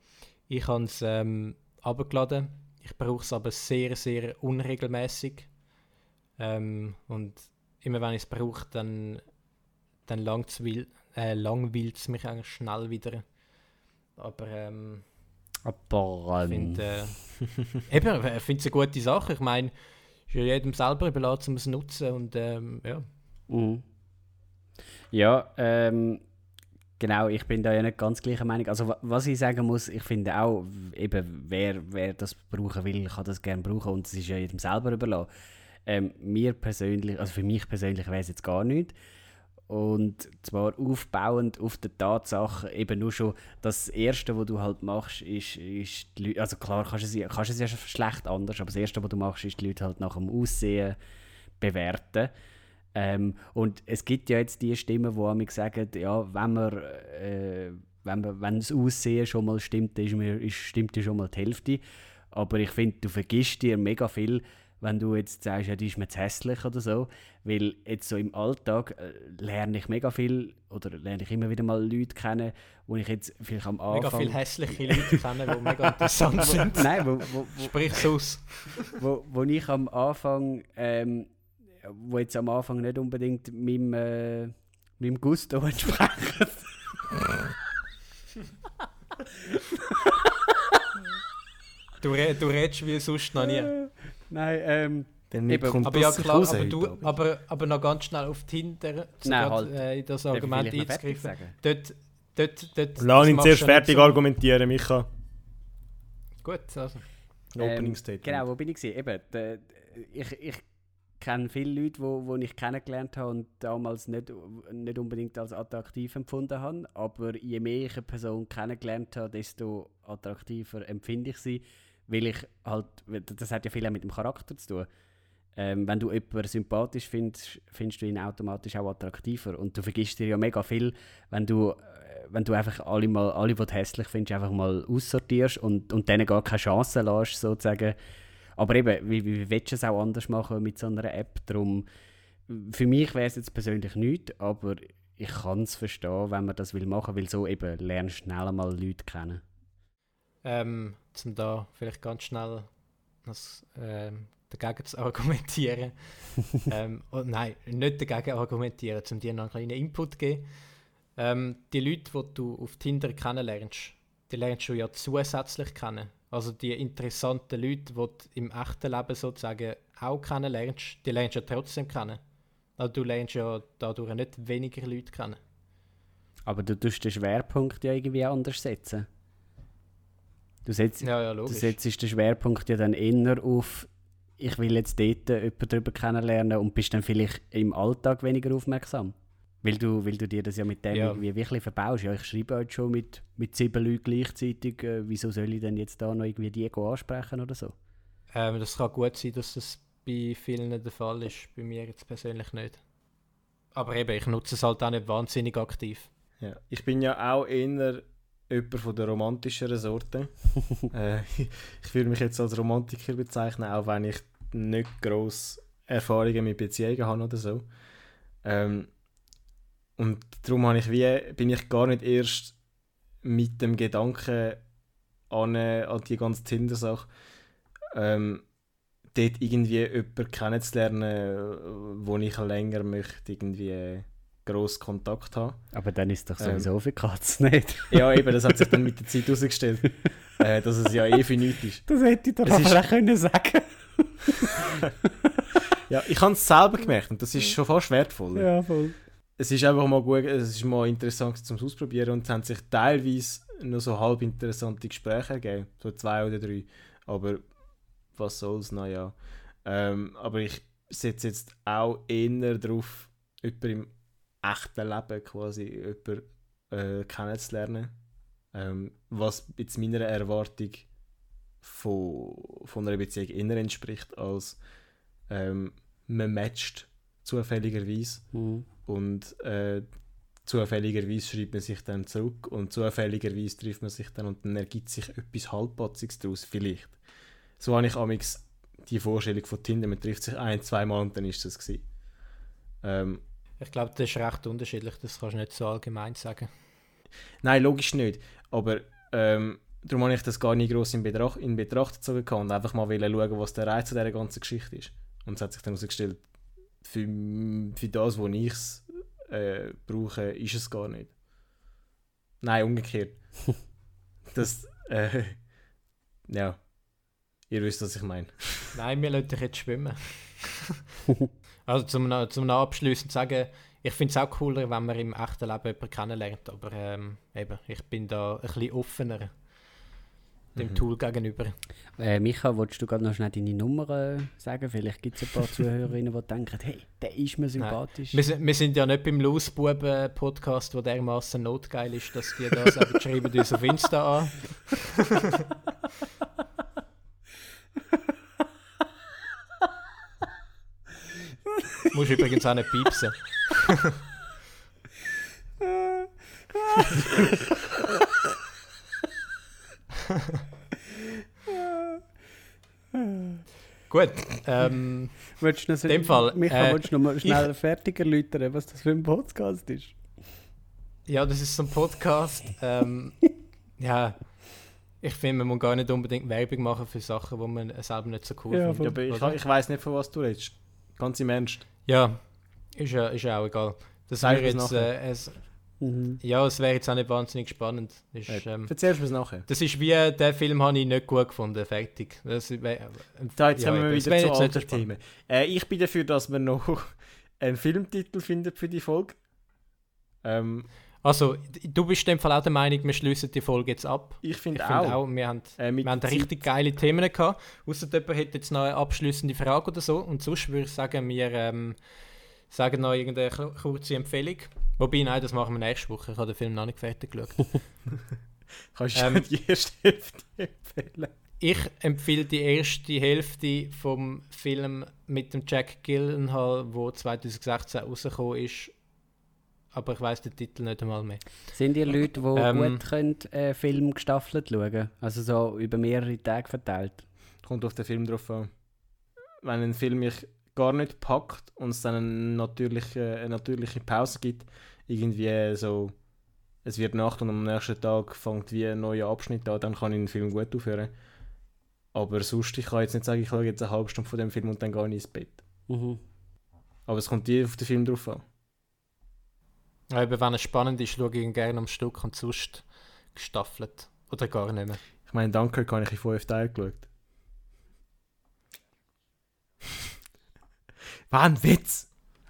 ich habe es ähm, abgeladen. Ich brauche es aber sehr, sehr unregelmäßig. Ähm, und immer wenn ich es brauche, dann, dann langt's will, äh, langweilt es mich eigentlich schnell wieder. Aber ähm,
Aber
ich
ähm,
finde äh, eben, ich finde es eine gute Sache. Ich meine, ist ja jedem selber überlassen, um es zu nutzen. Und ähm, ja.
Mhm. Ja, ähm, genau, ich bin da ja nicht ganz gleicher Meinung. Also wa- was ich sagen muss, ich finde auch, eben, wer, wer das brauchen will, kann das gerne brauchen und es ist ja jedem selber überlassen. Ähm, mir persönlich, also für mich persönlich wäre es jetzt gar nicht. Und zwar aufbauend auf der Tatsache, eben nur schon das Erste, was du halt machst, ist, ist die Leute, also klar kannst du, es, kannst du es ja schlecht anders, aber das Erste, was du machst, ist die Leute halt nach dem Aussehen bewerten. Ähm, und es gibt ja jetzt die Stimmen, die mir sagen, ja, wenn man, äh, wenn man, wenn das Aussehen schon mal stimmt, ist mir, ist, stimmt ja schon mal die Hälfte. Aber ich finde, du vergisst dir mega viel, wenn du jetzt sagst, ja, die ist mir zu hässlich oder so. Weil jetzt so im Alltag äh, lerne ich mega viel oder lerne ich immer wieder mal Leute kennen, wo ich jetzt vielleicht am Anfang...
Mega viele hässliche Leute kennen, die mega interessant sind.
Nein, wo, wo, wo,
Sprich's aus.
wo, wo ich am Anfang, ähm, wo jetzt am Anfang nicht unbedingt meinem, äh, meinem Gusto entsprechen.
Du, re du redest wie sonst noch nie.
Nein, ähm,
Dann
Eben,
kommt
Aber ja
das
klar,
raus
aber, du, aber, aber noch ganz schnell auf Tinder, so
Nein,
grad,
halt.
äh, in das Argument einzugreifen. Dort, dort, dort,
Lass ihn
machst
zuerst fertig
so-
argumentieren, Micha.
Gut, also.
Opening
Ähm,
Statement.
Genau, wo bin ich? Gewesen? Eben, de, ich, ich kenne viele Leute, wo, wo ich kennengelernt habe und damals nicht, nicht unbedingt als attraktiv empfunden habe. Aber je mehr ich eine Person kennengelernt habe, desto attraktiver empfinde ich sie. Weil ich halt, das hat ja viel auch mit dem Charakter zu tun. Ähm, wenn du jemanden sympathisch findest, findest du ihn automatisch auch attraktiver. Und du vergisst dir ja mega viel, wenn du, äh, wenn du einfach alle, mal, alle, die du hässlich findest, einfach mal aussortierst und, und denen gar keine Chance lässt, sozusagen. Aber eben, wie, wie willst du es auch anders machen mit so einer App? Darum, für mich wäre es jetzt persönlich nichts, aber ich kann es verstehen, wenn man das will machen, weil so eben lernst schnell mal Leute kennen.
Ähm, zum da vielleicht ganz schnell das, ähm, dagegen zu argumentieren. ähm, oh, nein, nicht dagegen argumentieren, um dir noch einen kleinen Input zu geben. Ähm, die Leute, die du auf Tinder kennenlernst, die lernst du ja zusätzlich kennen. Also die interessanten Leute, die du im echten Leben sozusagen auch kennenlernst, die lernst du ja trotzdem kennen. Also du lernst ja dadurch nicht weniger Leute kennen.
Aber du tust den Schwerpunkt ja irgendwie anders setzen. Du setzt,
Ja, ja,
du setzt den Schwerpunkt ja dann eher auf, ich will jetzt dort jemanden darüber kennenlernen und bist dann vielleicht im Alltag weniger aufmerksam. Weil du, weil du dir das ja mit dem
Ja.
irgendwie wirklich verbaust. Ja, ich schreibe heute schon mit, mit sieben Leuten gleichzeitig, äh, wieso soll ich denn jetzt da noch irgendwie die ansprechen oder so?
Ähm, das kann gut sein, dass das bei vielen der Fall ist, bei mir jetzt persönlich nicht. Aber eben, ich nutze es halt auch nicht wahnsinnig aktiv.
Ja. Ich bin ja auch eher jemand von der romantischeren Sorte. äh, ich würde mich jetzt als Romantiker bezeichnen, auch wenn ich nicht gross Erfahrungen mit Beziehungen habe oder so. Ähm, und darum habe ich wie, bin ich gar nicht erst mit dem Gedanken an, an die ganze Tinder-Sache, ähm, dort irgendwie jemanden kennenzulernen, wo ich länger möchte, irgendwie gross Kontakt haben.
Aber dann ist es doch
Ähm.
sowieso für Katzen nicht.
Ja, eben, das hat sich dann mit der Zeit herausgestellt, äh, dass es ja eh für nichts ist.
Das hätte ich doch
Es ist-
können sagen
Ja, ich habe es selber gemerkt und das ist schon fast wertvoll.
Ja, voll.
Es ist einfach mal gut, es ist mal interessant zum Ausprobieren und es haben sich teilweise noch so halb interessante Gespräche ergeben, so zwei oder drei. Aber was soll's, naja. Ähm, aber ich setze jetzt auch eher darauf, jemanden im echten Leben quasi jemanden, äh, kennenzulernen. Ähm, was jetzt meiner Erwartung von, von einer Beziehung eher entspricht, als ähm, man matcht zufälligerweise
Mhm.
Und äh, zufälligerweise schreibt man sich dann zurück und zufälligerweise trifft man sich dann und dann ergibt sich etwas Halbpatziges daraus, vielleicht. So habe ich amix die Vorstellung von Tinder, man trifft sich ein, zweimal und dann ist das gewesen. Ähm,
Ich glaube, das ist recht unterschiedlich, das kannst du nicht so allgemein sagen.
nein, logisch nicht, aber ähm, darum habe ich das gar nicht groß in Betracht, in Betracht gezogen und einfach mal schauen, was der Reiz an dieser ganzen Geschichte ist. Und es hat sich dann herausgestellt, für, für das, was ich es äh, brauche, ist es gar nicht. Nein, umgekehrt. das, äh, ja, ihr wisst, was ich meine.
Nein, wir lassen dich jetzt schwimmen. also zum, zum abschließend sagen, ich finde es auch cooler, wenn man im echten Leben jemanden kennenlernt, aber ähm, eben, ich bin da ein bisschen offener dem
Mhm.
Tool gegenüber.
Äh, Micha, wolltest du gerade noch schnell deine Nummer äh, sagen? Vielleicht gibt es ein paar Zuhörerinnen, die denken, hey, der ist mir sympathisch.
Wir, sind- wir sind ja nicht beim Losbuben-Podcast, der dermaßen notgeil ist, dass die das aber schreiben uns auf Insta an. Musst übrigens auch nicht piepsen. Gut, ähm,
Willst du noch so,
dem Fall,
Michael,
äh,
willst du noch mal schnell fertig erläutern, was das für ein Podcast ist?
ja, das ist so ein Podcast. Ähm, ja, ich finde, man muss gar nicht unbedingt Werbung machen für Sachen, die man selber nicht so cool
Ja,
findet.
Ich, ich weiß nicht, von was du redest. Ganz im Ernst.
Ja, ist ja, ist ja auch egal. Das wäre jetzt, äh,
Mhm.
ja, es wäre jetzt auch nicht wahnsinnig spannend. Ist,
Äh,
ähm,
Erzählst du mir es nachher.
das ist wie, der Film habe ich nicht gut gefunden, fertig. Das, wär-
Da, jetzt
ja,
kommen wir
es
wieder zu
spannend.
Themen. Äh, ich bin dafür, dass wir noch einen Filmtitel finden für die Folge. Ähm,
Also, du bist in dem Fall auch der Meinung, wir schließen die Folge jetzt ab.
ich finde
finde
auch.
auch, wir haben,
Äh,
wir haben richtig geile Themen gehabt. Außer jemand hätte jetzt noch eine abschließende Frage oder so. Und sonst würde ich sagen, wir ähm, sagen noch irgendeine ku- kurze Empfehlung. Wobei, nein, das machen wir nächste Woche. Ich habe den Film noch nicht fertig geschaut.
Kannst du
Ähm,
die erste Hälfte empfehlen?
Ich empfehle die erste Hälfte vom Film mit dem Jack Gyllenhaal, wo 2016 rausgekommen ist. Aber ich weiß den Titel nicht einmal mehr.
Sind die Leute, die
Ähm,
gut können, äh, Film gestaffelt schauen Also so über mehrere Tage verteilt?
Kommt auf den Film drauf an. Wenn ein Film mich gar nicht packt und es dann eine natürliche, eine natürliche Pause gibt, irgendwie so, es wird Nacht und am nächsten Tag fängt wie ein neuer Abschnitt an, dann kann ich den Film gut aufhören. Aber sonst, ich kann jetzt nicht sagen, ich schaue jetzt eine halbe Stunde von dem Film und dann gehe ich ins Bett.
Mhm.
Aber es kommt je auf den Film drauf an.
Ja, Eben, wenn es spannend ist, schaue ich ihn gerne am Stück und sonst gestaffelt. Oder gar nicht mehr.
Ich meine, Dunkirk habe ich in fünf Teilen geschaut. War ein Witz!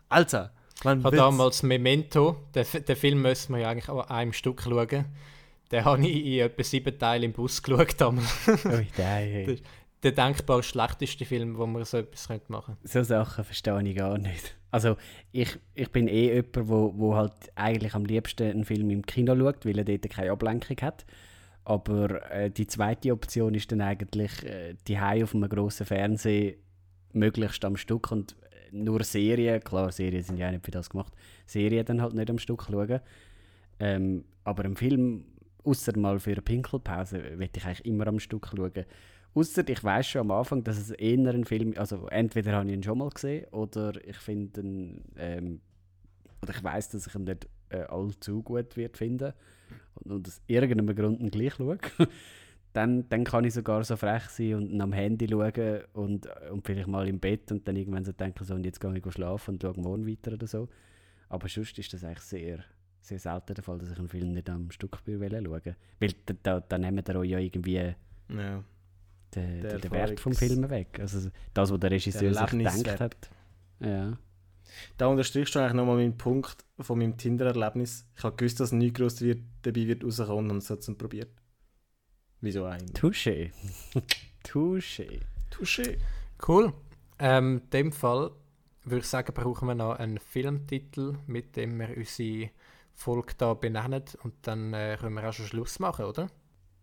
Alter! War ein
Ich habe
Witz!
damals Memento, den, den Film müssen wir ja eigentlich an einem Stück schauen. Den habe ich in etwa sieben Teilen im Bus geschaut. damals.
Ui, nein.
der denkbar schlechteste Film, wo man so etwas könnte machen
So Sachen verstehe ich gar nicht. Also ich, ich bin eh jemand, wo, wo halt eigentlich am liebsten einen Film im Kino schaut, weil er dort keine Ablenkung hat. Aber äh, die zweite Option ist dann eigentlich äh, die auf einem grossen Fernseher möglichst am Stück und äh, nur Serien, klar, Serien sind ja auch nicht für das gemacht, Serien dann halt nicht am Stück schauen. Ähm, aber einen Film, außer mal für eine Pinkelpause, will ich eigentlich immer am Stück schauen. Ausser ich weiß schon am Anfang, dass es eher ein Film also entweder habe ich ihn schon mal gesehen oder ich finde ähm, oder ich weiß, dass ich ihn nicht äh, allzu gut wird finden und, aus irgendeinem Grund gleich schaue. dann, dann kann ich sogar so frech sein und am Handy schauen und, und vielleicht mal im Bett und dann irgendwann so denken, so, und jetzt gehe ich schlafen und schaue morgen weiter oder so. Aber sonst ist das eigentlich sehr, sehr selten der Fall, dass ich einen Film nicht am Stück schauen will. Weil da, da, nehmen wir euch ja irgendwie
Ja.
den,
Der
den Wert vom Film weg. Also das, was der Regisseur sich
Erlebniswert.
gedacht hat. Ja.
Da unterstrichst du eigentlich nochmal meinen Punkt von meinem Tinder-Erlebnis. Ich habe gewusst, dass nichts groß wird, dabei wird rauskommen und es hat es probiert. Wieso eigentlich?
Touché. Touché.
Touché.
Cool. Ähm, in dem Fall würde ich sagen, brauchen wir noch einen Filmtitel, mit dem wir unsere Folge da benennen und dann äh, können wir auch schon Schluss machen, oder?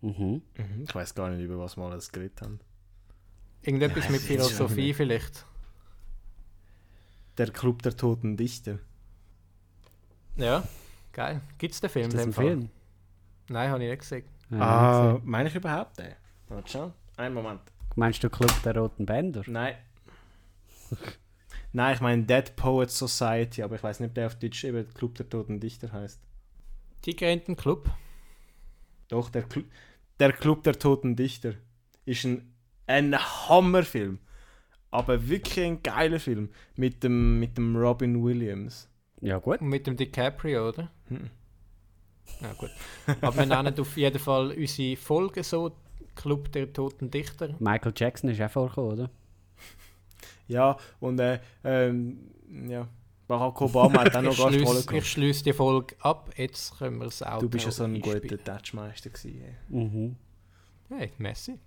Mhm.
Mhm. Ich weiß gar nicht, über was wir alles geredet haben.
Irgendetwas
Ja,
mit Philosophie vielleicht.
Der Club der Toten Dichter.
Ja, geil. Gibt es den Film?
Ist das
in dem
ein
Fall?
Film?
Nein, habe ich nicht gesehen.
Ja,
Ah,
gesehen.
meine ich überhaupt den? Warte schon. Einen Moment.
Meinst du Club der Roten Bänder?
Nein. Nein, ich meine Dead Poets Society, aber ich weiß nicht, ob der auf Deutsch eben Club der Toten Dichter heißt.
Tigerenten Club.
Doch, der, Clu der Club der Toten Dichter ist ein, ein Hammerfilm. Aber wirklich ein geiler Film. Mit dem, mit dem Robin Williams.
Ja, gut.
Und mit dem DiCaprio, oder?
Hm.
Ja, gut. Aber wir nennen auf jeden Fall unsere Folge so: Club der Toten Dichter.
Michael Jackson ist auch vorgekommen, oder?
Ja, und äh, ähm, ja. Barack Obama hat auch noch Gastrolle
schließe ich
gehabt.
schließe die Folge ab. Jetzt können wir das auch.
Du bist ja so ein guter Touchmeister gewesen. ey.
Mhm.
Hey, Messi.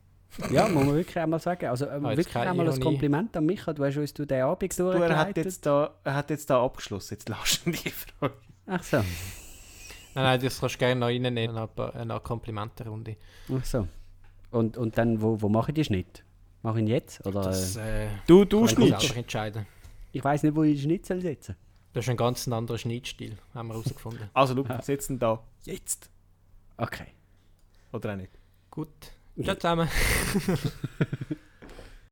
Ja, muss man wirklich einmal sagen. Also äh,
Ah, jetzt
wirklich einmal ein. Kompliment an Micha. Du hast uns durch den Abend
Du, er hat
durchgeleitet.
jetzt da, er hat jetzt da abgeschlossen. Jetzt lass ihn die Frage.
Ach so.
Nein, nein, das kannst du gerne noch reinnehmen, aber eine Komplimentenrunde.
Ach so. Und, und dann, wo, wo mache ich den Schnitt? Mache ich ihn jetzt? Oder,
das,
äh,
äh
du du schnittst.
entscheiden.
Ich weiß nicht, wo ich den Schnitt soll setzen
Das ist ein ganz anderer Schnittstil, haben wir herausgefunden.
also, Lukas, setzen da. Jetzt.
Okay.
Oder auch nicht.
Gut. Tschüss zusammen.